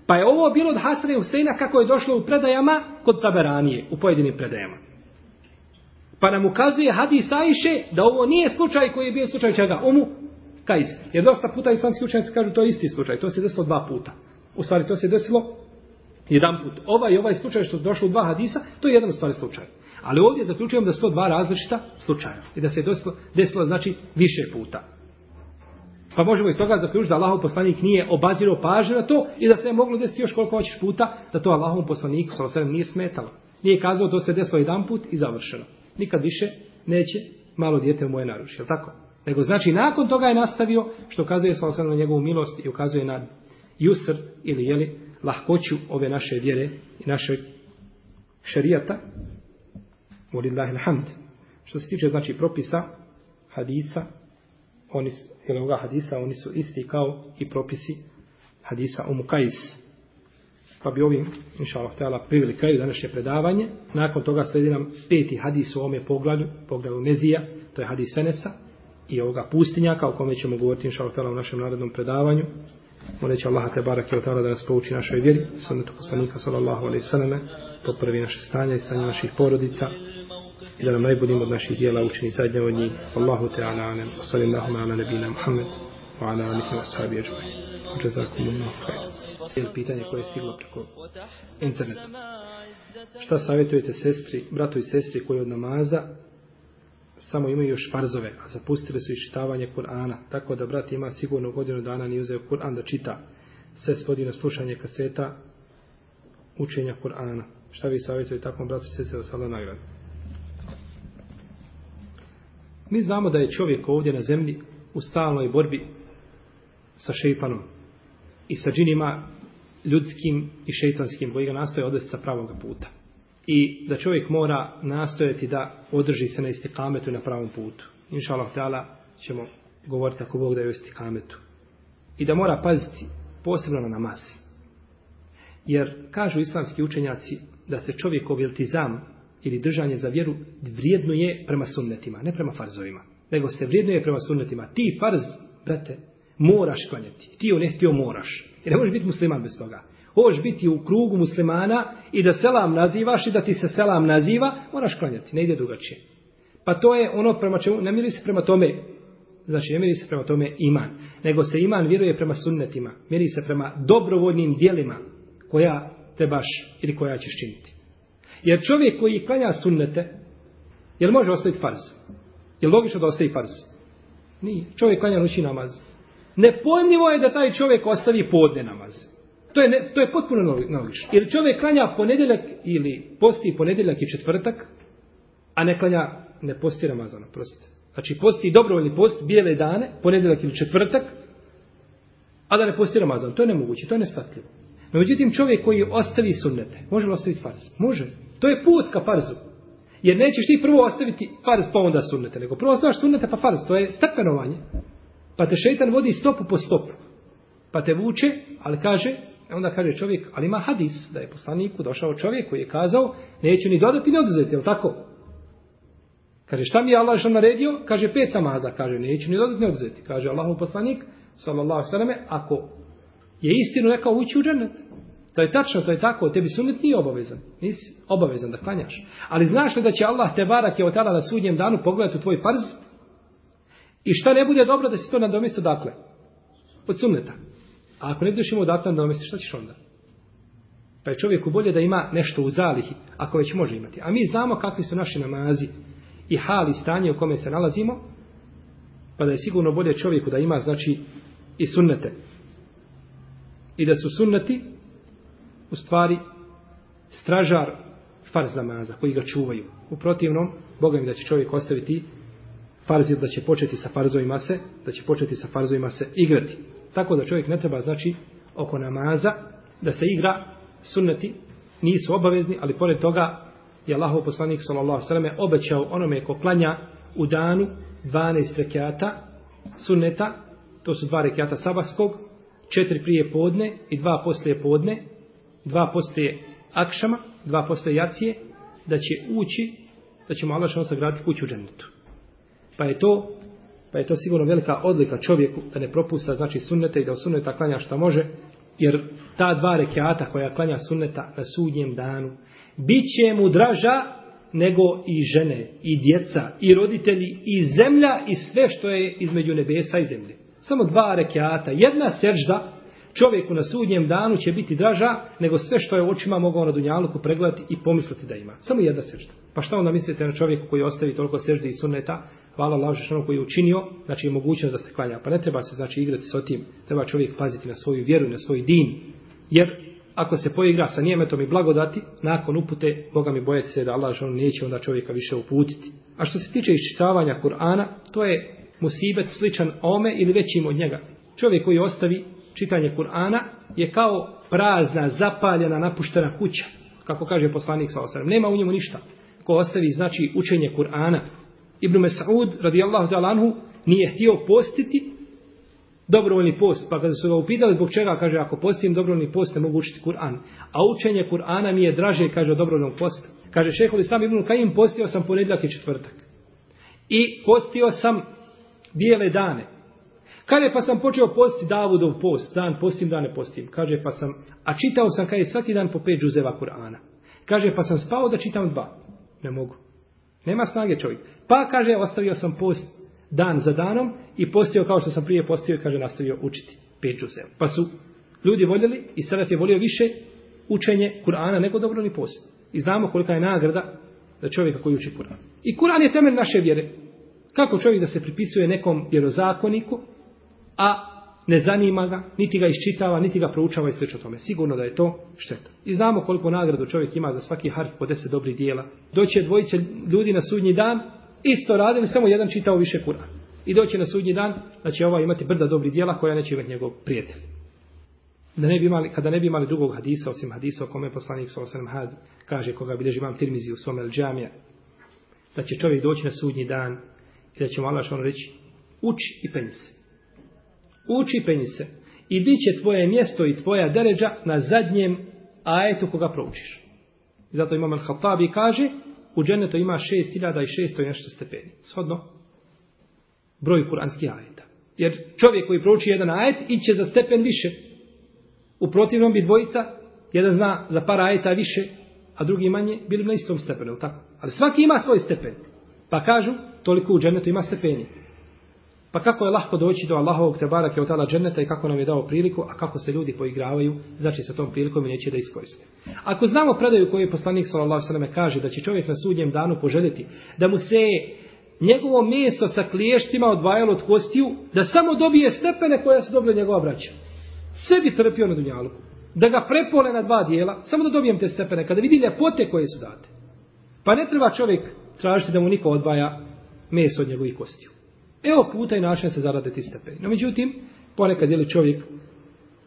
Pa je ovo bilo od Hasana i Huseina kako je došlo u predajama kod Taberanije, u pojedinim predajama. Pa nam ukazuje hadis Ajše da ovo nije slučaj koji je bio slučaj čega? Umu Kajs. Jer dosta puta islamski učenjaci kažu to je isti slučaj. To se desilo dva puta. U stvari to se desilo jedan put. Ovaj, ovaj slučaj što došlo u dva hadisa, to je jedan u stvari slučaj. Ali ovdje zaključujem da su to dva različita slučaja. I da se je desilo, desilo, znači više puta. Pa možemo iz toga zaključiti da Allahov poslanik nije obazirao pažnje na to i da se je moglo desiti još koliko hoćeš puta da to Allahov poslaniku sa osrem nije smetalo. Nije kazao to se desilo jedan put i završeno nikad više neće malo dijete moje naruši, je tako? Nego znači nakon toga je nastavio što ukazuje sa osam na njegovu milost i ukazuje na jusr ili jeli lahkoću ove naše vjere i našeg šerijata. Volillahi alhamd. Što se tiče znači propisa hadisa, oni su, jel, hadisa, oni su isti kao i propisi hadisa u Mukajs pa bi ovim, inša Allah, htjela privili kraju današnje predavanje. Nakon toga sledi nam peti hadis u ovome pogledu, pogledu Mezija, to je hadis Senesa i ovoga pustinjaka, o kome ćemo govoriti, inša Allah, u našem narodnom predavanju. Molit će Allah, te barak i da nas pouči našoj vjeri, sunnetu poslanika, sallallahu alaihi sallame, popravi naše stanje i stanje naših porodica i da nam najboljim od naših dijela učini zadnje od njih. Allahu te ala anem, sallim lahum ala nebina Muhammed, wa ala alihi wa sahabi ajmai. Jazakum Allah khair. pitanje koje je stiglo preko interneta. Šta savjetujete sestri, bratu i sestri koji od namaza samo imaju još farzove, a zapustili su iščitavanje Kur'ana, tako da brat ima sigurno godinu dana ni uzeo Kur'an da čita. Sve svodi na slušanje kaseta učenja Kur'ana. Šta vi savjetujete takvom bratu i sestri da sada nagrad? Mi znamo da je čovjek ovdje na zemlji u stalnoj borbi sa šeitanom, i sa džinima ljudskim i šeitanskim koji ga nastoje odvesti sa pravog puta. I da čovjek mora nastojati da održi se na istikametu i na pravom putu. Inša Allah ta'ala ćemo govoriti ako Bog da je u istikametu. I da mora paziti posebno na namaz. Jer kažu islamski učenjaci da se čovjek obiltizam ili držanje za vjeru vrijedno je prema sunnetima, ne prema farzovima. Nego se vrijedno je prema sunnetima. Ti farz, brate, moraš klanjati. Ti ne htio moraš. Jer ne možeš biti musliman bez toga. Hoš biti u krugu muslimana i da selam nazivaš i da ti se selam naziva, moraš klanjati, ne ide drugačije. Pa to je ono prema čemu, ne miri se prema tome, znači ne miri se prema tome iman, nego se iman vjeruje prema sunnetima, miri se prema dobrovoljnim dijelima koja trebaš ili koja ćeš činiti. Jer čovjek koji klanja sunnete, jel može ostaviti farz? Jel logično da ostavi farz? Nije. Čovjek klanja noći namaz. Nepojmljivo je da taj čovjek ostavi podne namaz. To je, ne, to je potpuno nelogično. Ili čovjek klanja ponedjeljak ili posti ponedjeljak i četvrtak, a ne klanja, ne posti namazano, prostite. Znači posti dobrovoljni post, bijele dane, ponedjeljak ili četvrtak, a da ne posti namazano. To je nemoguće, to je nestatljivo. No, međutim, čovjek koji ostavi sunnete, može li ostaviti farz? Može. To je put ka farzu. Jer nećeš ti prvo ostaviti farz pa onda sunnete, nego prvo ostavaš sunnete pa farz. To je stepenovanje. Pa te šeitan vodi stopu po stopu. Pa te vuče, ali kaže, e onda kaže čovjek, ali ima hadis da je poslaniku došao čovjek koji je kazao, neću ni dodati ni oduzeti, je li tako? Kaže, šta mi je Allah što naredio? Kaže, pet namaza, kaže, neću ni dodati ni oduzeti. Kaže, Allahov poslanik, sallallahu sallame, ako je istinu rekao ući u džennet, To je tačno, to je tako, tebi sunnet nije obavezan. Nisi obavezan da klanjaš. Ali znaš li da će Allah te barak je otala na sudnjem danu pogledati u tvoj parz I šta ne bude dobro da se to nadomesti odakle? Od sunneta. A ako ne budeš imao odakle nadomesti, šta ćeš onda? Pa je čovjeku bolje da ima nešto u zalihi, ako već može imati. A mi znamo kakvi su naši namazi i hali stanje u kome se nalazimo, pa da je sigurno bolje čovjeku da ima, znači, i sunnete. I da su sunneti, u stvari, stražar farz namaza koji ga čuvaju. U protivnom, Boga mi da će čovjek ostaviti farzi da će početi sa farzovima se, da će početi sa farzovima se igrati. Tako da čovjek ne treba znači oko namaza da se igra sunneti nisu obavezni, ali pored toga je Allahov poslanik sallallahu alejhi ve selleme obećao onome ko klanja u danu 12 rekjata sunneta, to su dva rekjata sabaskog, četiri prije podne i dva poslije podne, dva poslije akšama, dva poslije jacije, da će ući, da će mu Allah što sagraditi kuću u džennetu. Pa je to pa je to sigurno velika odlika čovjeku da ne propusta znači sunnete i da u sunneta klanja šta može, jer ta dva rekiata koja klanja sunneta na sudnjem danu, bit će mu draža nego i žene, i djeca, i roditelji, i zemlja, i sve što je između nebesa i zemlje. Samo dva rekiata, jedna sežda čovjeku na sudnjem danu će biti draža nego sve što je u očima mogao na dunjaluku pregledati i pomisliti da ima. Samo jedna sežda. Pa šta onda mislite na čovjeku koji ostavi toliko sežde i sunneta, hvala Allahu što koji je učinio, znači mogućnost da se klanja. Pa ne treba se znači igrati sa tim, treba čovjek paziti na svoju vjeru, na svoj din. Jer ako se poigra sa nijemetom i blagodati, nakon upute, Boga mi bojete se da Allah što neće onda čovjeka više uputiti. A što se tiče iščitavanja Kur'ana, to je musibet sličan ome ili većim od njega. Čovjek koji ostavi čitanje Kur'ana je kao prazna, zapaljena, napuštena kuća. Kako kaže poslanik sa osram. Nema u njemu ništa. Ko ostavi, znači, učenje Kur'ana, Ibn Mesaud, radijallahu ta'ala anhu, nije htio postiti dobrovoljni post. Pa kada su ga upitali zbog čega, kaže, ako postim dobrovoljni post, ne mogu učiti Kur'an. A učenje Kur'ana mi je draže, kaže, od dobrovoljnog posta. Kaže, šeho li sam Ibn Kajim, postio sam ponedljak i četvrtak. I postio sam bijele dane. Kaže, pa sam počeo posti Davudov post, dan postim, dane postim. Kaže, pa sam, a čitao sam, kaže, svaki dan po pet džuzeva Kur'ana. Kaže, pa sam spao da čitam dva. Ne mogu. Nema snage čovjek. Pa, kaže, ostavio sam post dan za danom i postio kao što sam prije postio i, kaže, nastavio učiti pet džuzeva. Pa su ljudi voljeli i Selef je volio više učenje Kur'ana nego dobro ni post. I znamo kolika je nagrada za čovjeka koji uči Kur'an. I Kur'an je temelj naše vjere. Kako čovjek da se pripisuje nekom vjerozakoniku, a ne zanima ga, niti ga iščitava, niti ga proučava i sveče o tome. Sigurno da je to šteta. I znamo koliko nagradu čovjek ima za svaki harf po deset dobrih dijela. Doće dvojice ljudi na sudnji dan, isto radili, samo jedan čitao više Kur'an. I doći na sudnji dan, da znači će ovaj imati brda dobri dijela koja neće imati njegov prijatelj. Da ne bi imali, kada ne bi imali drugog hadisa, osim hadisa o kome poslanik sa osanem had, kaže koga bilježi imam tirmizi u svome džamija, da će čovjek doći na sudnji dan i da će mu Allah ono reći, uči i penji se. Uči i penji se. I bit će tvoje mjesto i tvoja deređa na zadnjem ajetu koga proučiš. Zato imam al-Khattabi kaže, u dženetu ima 6600 nešto stepeni. Shodno broj kuranskih ajeta. Jer čovjek koji prouči jedan ajet iće za stepen više. U protivnom bi dvojica, jedan zna za par ajeta više, a drugi manje, bili na istom stepenu, tako? Ali svaki ima svoj stepen. Pa kažu, toliko u dženetu ima stepeni. Pa kako je lahko doći do Allahovog tebara kao tala dženeta i kako nam je dao priliku, a kako se ljudi poigravaju, znači sa tom prilikom i neće da iskoriste. Ako znamo predaju koju je poslanik sallallahu sallam kaže da će čovjek na sudnjem danu poželiti da mu se njegovo meso sa kliještima odvajalo od kostiju, da samo dobije stepene koja su dobile njegova braća. Sve bi trpio na dunjalku. Da ga prepole na dva dijela, samo da dobijem te stepene, kada vidi ljepote koje su date. Pa ne treba čovjek tražiti da mu niko odvaja meso od njegovih kostiju. Evo puta i naša se zarade ti stepeni. No, međutim, ponekad je li čovjek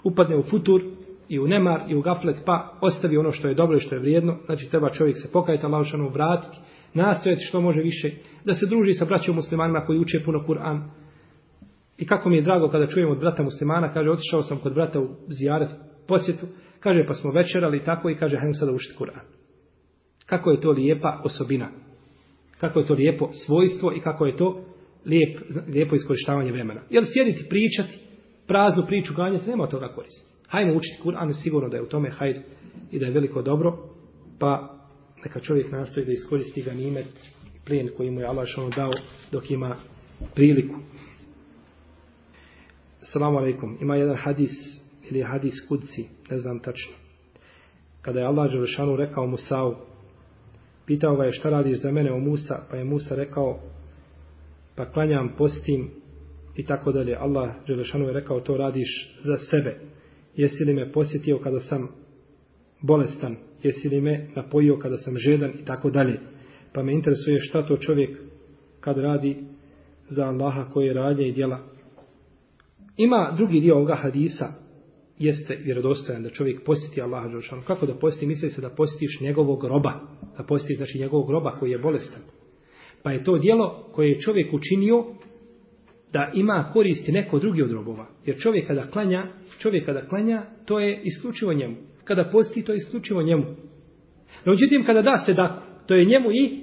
upadne u futur i u nemar i u gaflet, pa ostavi ono što je dobro i što je vrijedno, znači treba čovjek se pokajati, a malšanu vratiti, nastojati što može više, da se druži sa braćom muslimanima koji uče puno Kur'an. I kako mi je drago kada čujem od brata muslimana, kaže, otišao sam kod brata u zijaret posjetu, kaže, pa smo večerali i tako, i kaže, hajmo sada učiti Kur'an. Kako je to lijepa osobina, kako je to lijepo svojstvo i kako je to lijep, lijepo iskoristavanje vremena. Jer sjediti, pričati, praznu priču ganjati, nema toga koristiti. Hajmo učiti Kur'an, sigurno da je u tome hajr i da je veliko dobro, pa neka čovjek nastoji da iskoristi ga nimet, plijen koji mu je Allah što dao dok ima priliku. Salamu alaikum. Ima jedan hadis ili hadis kudci, ne znam tačno. Kada je Allah Đelešanu rekao Musa'u, pitao ga je šta radiš za mene o Musa, pa je Musa rekao pa klanjam, postim i tako dalje. Allah Želešanu je rekao, to radiš za sebe. Jesi li me posjetio kada sam bolestan? Jesi li me napojio kada sam žedan i tako dalje? Pa me interesuje šta to čovjek kad radi za Allaha koje radnje i djela. Ima drugi dio ovoga hadisa, jeste vjerodostojan da čovjek posjeti Allaha Želešanu. Kako da posjeti? Misli se da posjetiš njegovog roba. Da posjeti znači njegovog roba koji je bolestan pa je to dijelo koje je čovjek učinio da ima koristi neko drugi od robova. Jer čovjek kada klanja, čovjek kada klanja, to je isključivo njemu. Kada posti, to je isključivo njemu. No, uđutim, kada da sedaku, to je njemu i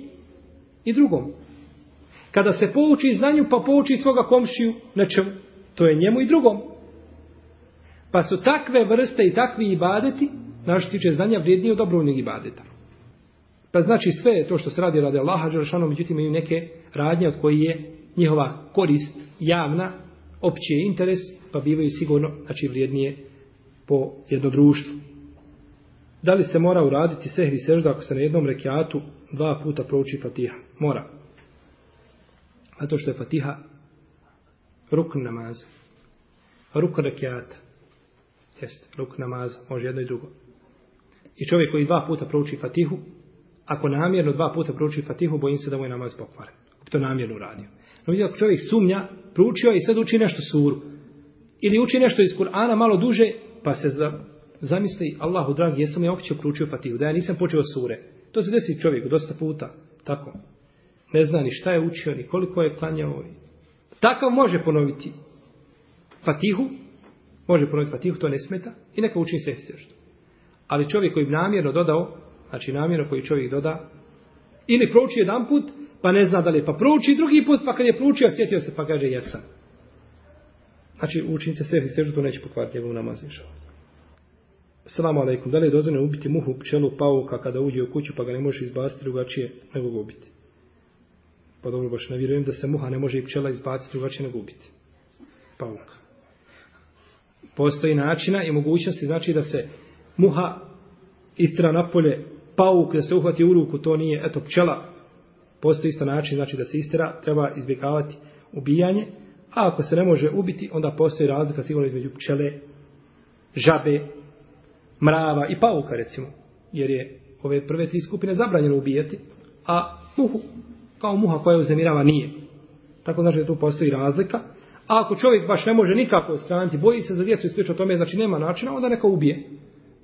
i drugom. Kada se pouči znanju, pa pouči svoga komšiju, nečemu, to je njemu i drugom. Pa su takve vrste i takvi ibadeti, naši tiče znanja, vrijedniji od dobrovnih ibadeta. Pa znači sve to što se radi radi Allaha Đelešanu, međutim imaju neke radnje od koji je njihova korist javna, opći je interes, pa bivaju sigurno znači, vrijednije po jedno društvo. Da li se mora uraditi sehri sežda ako se na jednom rekiatu dva puta prouči fatiha? Mora. Zato što je fatiha ruk namaza. Ruk rekiata. Jeste, ruk namaza, može jedno i drugo. I čovjek koji dva puta prouči fatihu, ako namjerno dva puta prouči Fatihu, bojim se da mu je namaz pokvaren. Ako to namjerno uradio. No vidi, ako čovjek sumnja, proučio je i sad uči nešto suru. Ili uči nešto iz Kur'ana malo duže, pa se za, zamisli, Allahu dragi, jesam je opće proučio Fatihu, da ja nisam počeo sure. To se desi čovjeku dosta puta, tako. Ne zna ni šta je učio, ni koliko je klanjao. Takav može ponoviti Fatihu, može ponoviti Fatihu, to ne smeta, i neka učini se sve što. Ali čovjek koji bi namjerno dodao Znači namjerno koji čovjek doda. Ili prouči jedan put, pa ne zna da li pa prouči drugi put, pa kad je proučio, sjetio se, pa kaže jesam. Znači učinice sve, sve što to neće pokvariti njegovu namaz inša. Salamu alaikum. Da li je dozvore ubiti muhu, pčelu, pauka kada uđe u kuću, pa ga ne može izbaciti drugačije nego ga ubiti? Pa dobro, baš ne vjerujem da se muha ne može i pčela izbaciti drugačije nego ubiti. Pauka. Postoji načina i mogućnosti znači da se muha istra napolje pauk da se uhvati u ruku, to nije, eto, pčela. Postoji isto način, znači da se istera, treba izbjegavati ubijanje. A ako se ne može ubiti, onda postoji razlika sigurno između pčele, žabe, mrava i pauka, recimo. Jer je ove prve tri skupine zabranjeno ubijati, a muhu, kao muha koja uznemirava, nije. Tako znači da tu postoji razlika. A ako čovjek baš ne može nikako odstraniti, boji se za djecu i slično tome, znači nema načina, onda neka ubije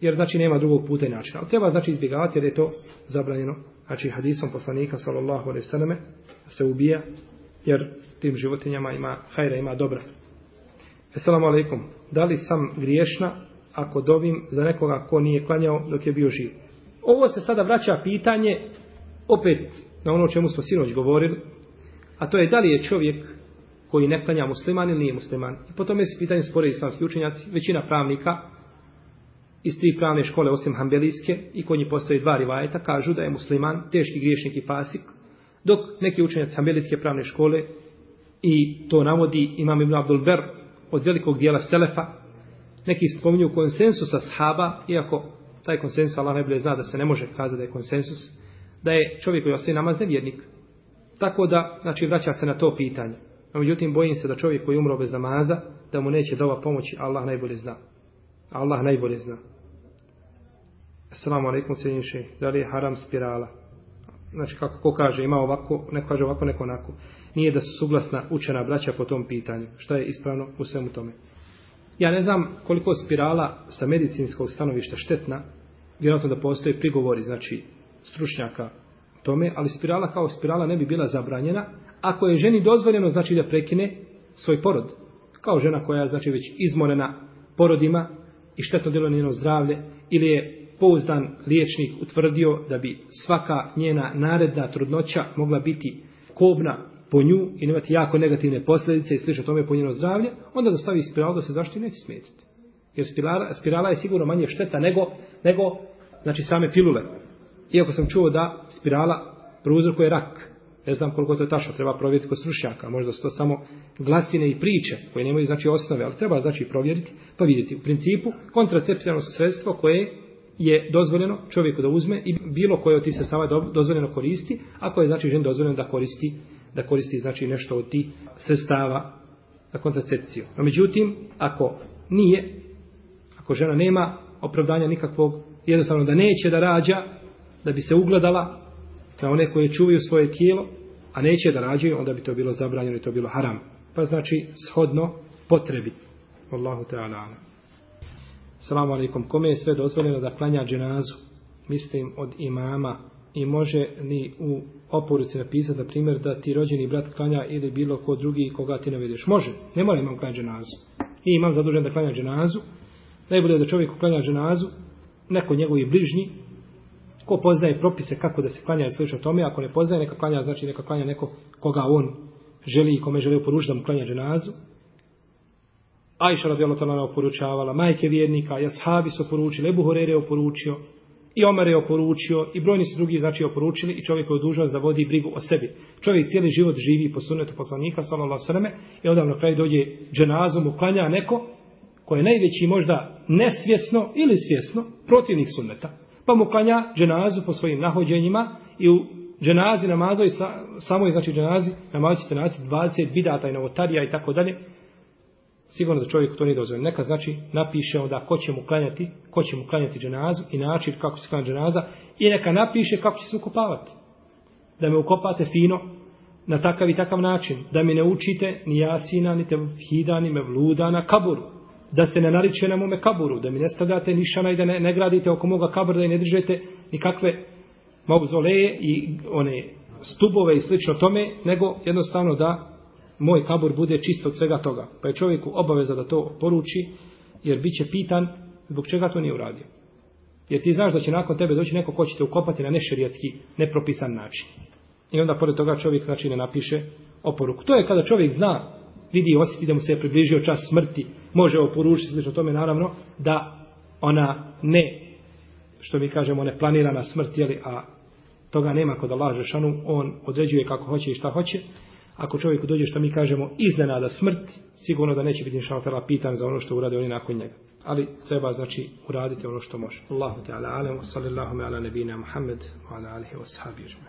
jer znači nema drugog puta i načina. Ali treba znači izbjegavati jer je to zabranjeno znači hadisom poslanika sallallahu alaihi sallame se ubija jer tim životinjama ima hajra, ima dobra. Assalamu alaikum. Da li sam griješna ako dovim za nekoga ko nije klanjao dok je bio živ? Ovo se sada vraća pitanje opet na ono o čemu smo sinoć govorili, a to je da li je čovjek koji ne klanja musliman ili nije musliman. I po tome se pitanje spore islamski učenjaci, većina pravnika, iz tri pravne škole osim Hambelijske i kod njih postoje dva rivajeta, kažu da je musliman, teški griješnik i fasik, dok neki učenjaci Hambelijske pravne škole i to navodi Imam Ibn Abdul Ber od velikog dijela Selefa, neki spominju konsensusa sahaba, iako taj konsensus Allah najbolje zna da se ne može kazati da je konsensus, da je čovjek koji ostaje namaz nevjernik. Tako da, znači, vraća se na to pitanje. A međutim, bojim se da čovjek koji umro bez namaza, da mu neće dova pomoći, Allah najbolje zna. Allah najbolje zna. Assalamu alaikum, sredin šej. Da li je haram spirala? Znači, kako ko kaže, ima ovako, neko kaže ovako, neko onako. Nije da su suglasna učena braća po tom pitanju. Šta je ispravno u svemu tome? Ja ne znam koliko spirala sa medicinskog stanovišta štetna, vjerojatno da postoje prigovori, znači, stručnjaka tome, ali spirala kao spirala ne bi bila zabranjena, ako je ženi dozvoljeno, znači da prekine svoj porod. Kao žena koja, znači, već izmorena porodima, i štetno djelo na njeno zdravlje ili je pouzdan liječnik utvrdio da bi svaka njena naredna trudnoća mogla biti kobna po nju i imati jako negativne posljedice i slično tome po njeno zdravlje, onda dostavi spiralu da se zašto i neće smijetiti. Jer spirala, spirala je sigurno manje šteta nego, nego znači same pilule. Iako sam čuo da spirala prouzrokuje rak, Ne znam koliko to je tačno, treba provjeriti kod srušnjaka, možda su to samo glasine i priče koje nemaju znači osnove, ali treba znači provjeriti pa vidjeti. U principu kontracepcijalno sredstvo koje je dozvoljeno čovjeku da uzme i bilo koje od tih sredstava je dozvoljeno koristi, ako je znači žen dozvoljeno da koristi, da koristi znači nešto od tih sredstava na kontracepciju. No međutim, ako nije, ako žena nema opravdanja nikakvog, jednostavno da neće da rađa, da bi se ugledala, na one koje čuvaju svoje tijelo, a neće da rađaju, onda bi to bilo zabranjeno i to bilo haram. Pa znači, shodno potrebi. Allahu Teala. Salamu alaikum. Kome je sve dozvoljeno da klanja dženazu? Mislim, od imama i može ni u oporuci napisati, na primjer, da ti rođeni brat klanja ili bilo ko drugi koga ti ne vidiš. Može, ne mora imam klanja dženazu. I imam zadužen da klanja dženazu. Najbolje je da čovjek klanja dženazu, neko njegovi bližnji, ko poznaje propise kako da se klanja i slično tome, ako ne poznaje neka klanja, znači neka klanja neko koga on želi i kome želi uporučiti da mu klanja dženazu. Ajša radijalno tala ne oporučavala, majke vjernika, jashabi su oporučili, Ebu Horere je oporučio, i Omer je oporučio, i brojni su drugi znači oporučili, i čovjek je dužnost da vodi brigu o sebi. Čovjek cijeli život živi po sunnetu poslanika, sallallahu sveme, i onda na kraju dođe dženazom, uklanja neko koje je najveći možda nesvjesno ili svjesno protivnik sunneta pa mu klanja dženazu po svojim nahođenjima i u dženazi namazao i sa, samo je znači dženazi namazao ćete naći 20 bidata i novotarija i tako dalje sigurno da čovjek to nije dozvoljeno neka znači napiše onda ko će mu klanjati ko će mu klanjati dženazu i način kako se klanja dženaza i neka napiše kako će se ukopavati da me ukopate fino na takav i takav način da mi ne učite ni jasina ni tevhida ni mevluda na kaburu da se ne nariče na mome kaburu, da mi ne stavljate nišana i da ne, ne gradite oko moga kabura, da i ne držete nikakve mauzoleje i one stubove i slično tome, nego jednostavno da moj kabur bude čist od svega toga. Pa je čovjeku obaveza da to poruči, jer bit će pitan zbog čega to nije uradio. Jer ti znaš da će nakon tebe doći neko ko će te ukopati na nešerijatski, nepropisan način. I onda pored toga čovjek znači ne napiše oporuku. To je kada čovjek zna vidi i osjeti da mu se je približio čas smrti, može oporučiti slično tome naravno, da ona ne, što mi kažemo, ne planira na smrt, jeli, a toga nema kod Allah Žešanu, on određuje kako hoće i šta hoće. Ako čovjeku dođe što mi kažemo iznenada smrt, sigurno da neće biti inšalatela pitan za ono što urade oni nakon njega. Ali treba, znači, uraditi ono što može. Allahu te ala alemu, sallallahu me ala nebina Muhammed, ala alihi wa sahabi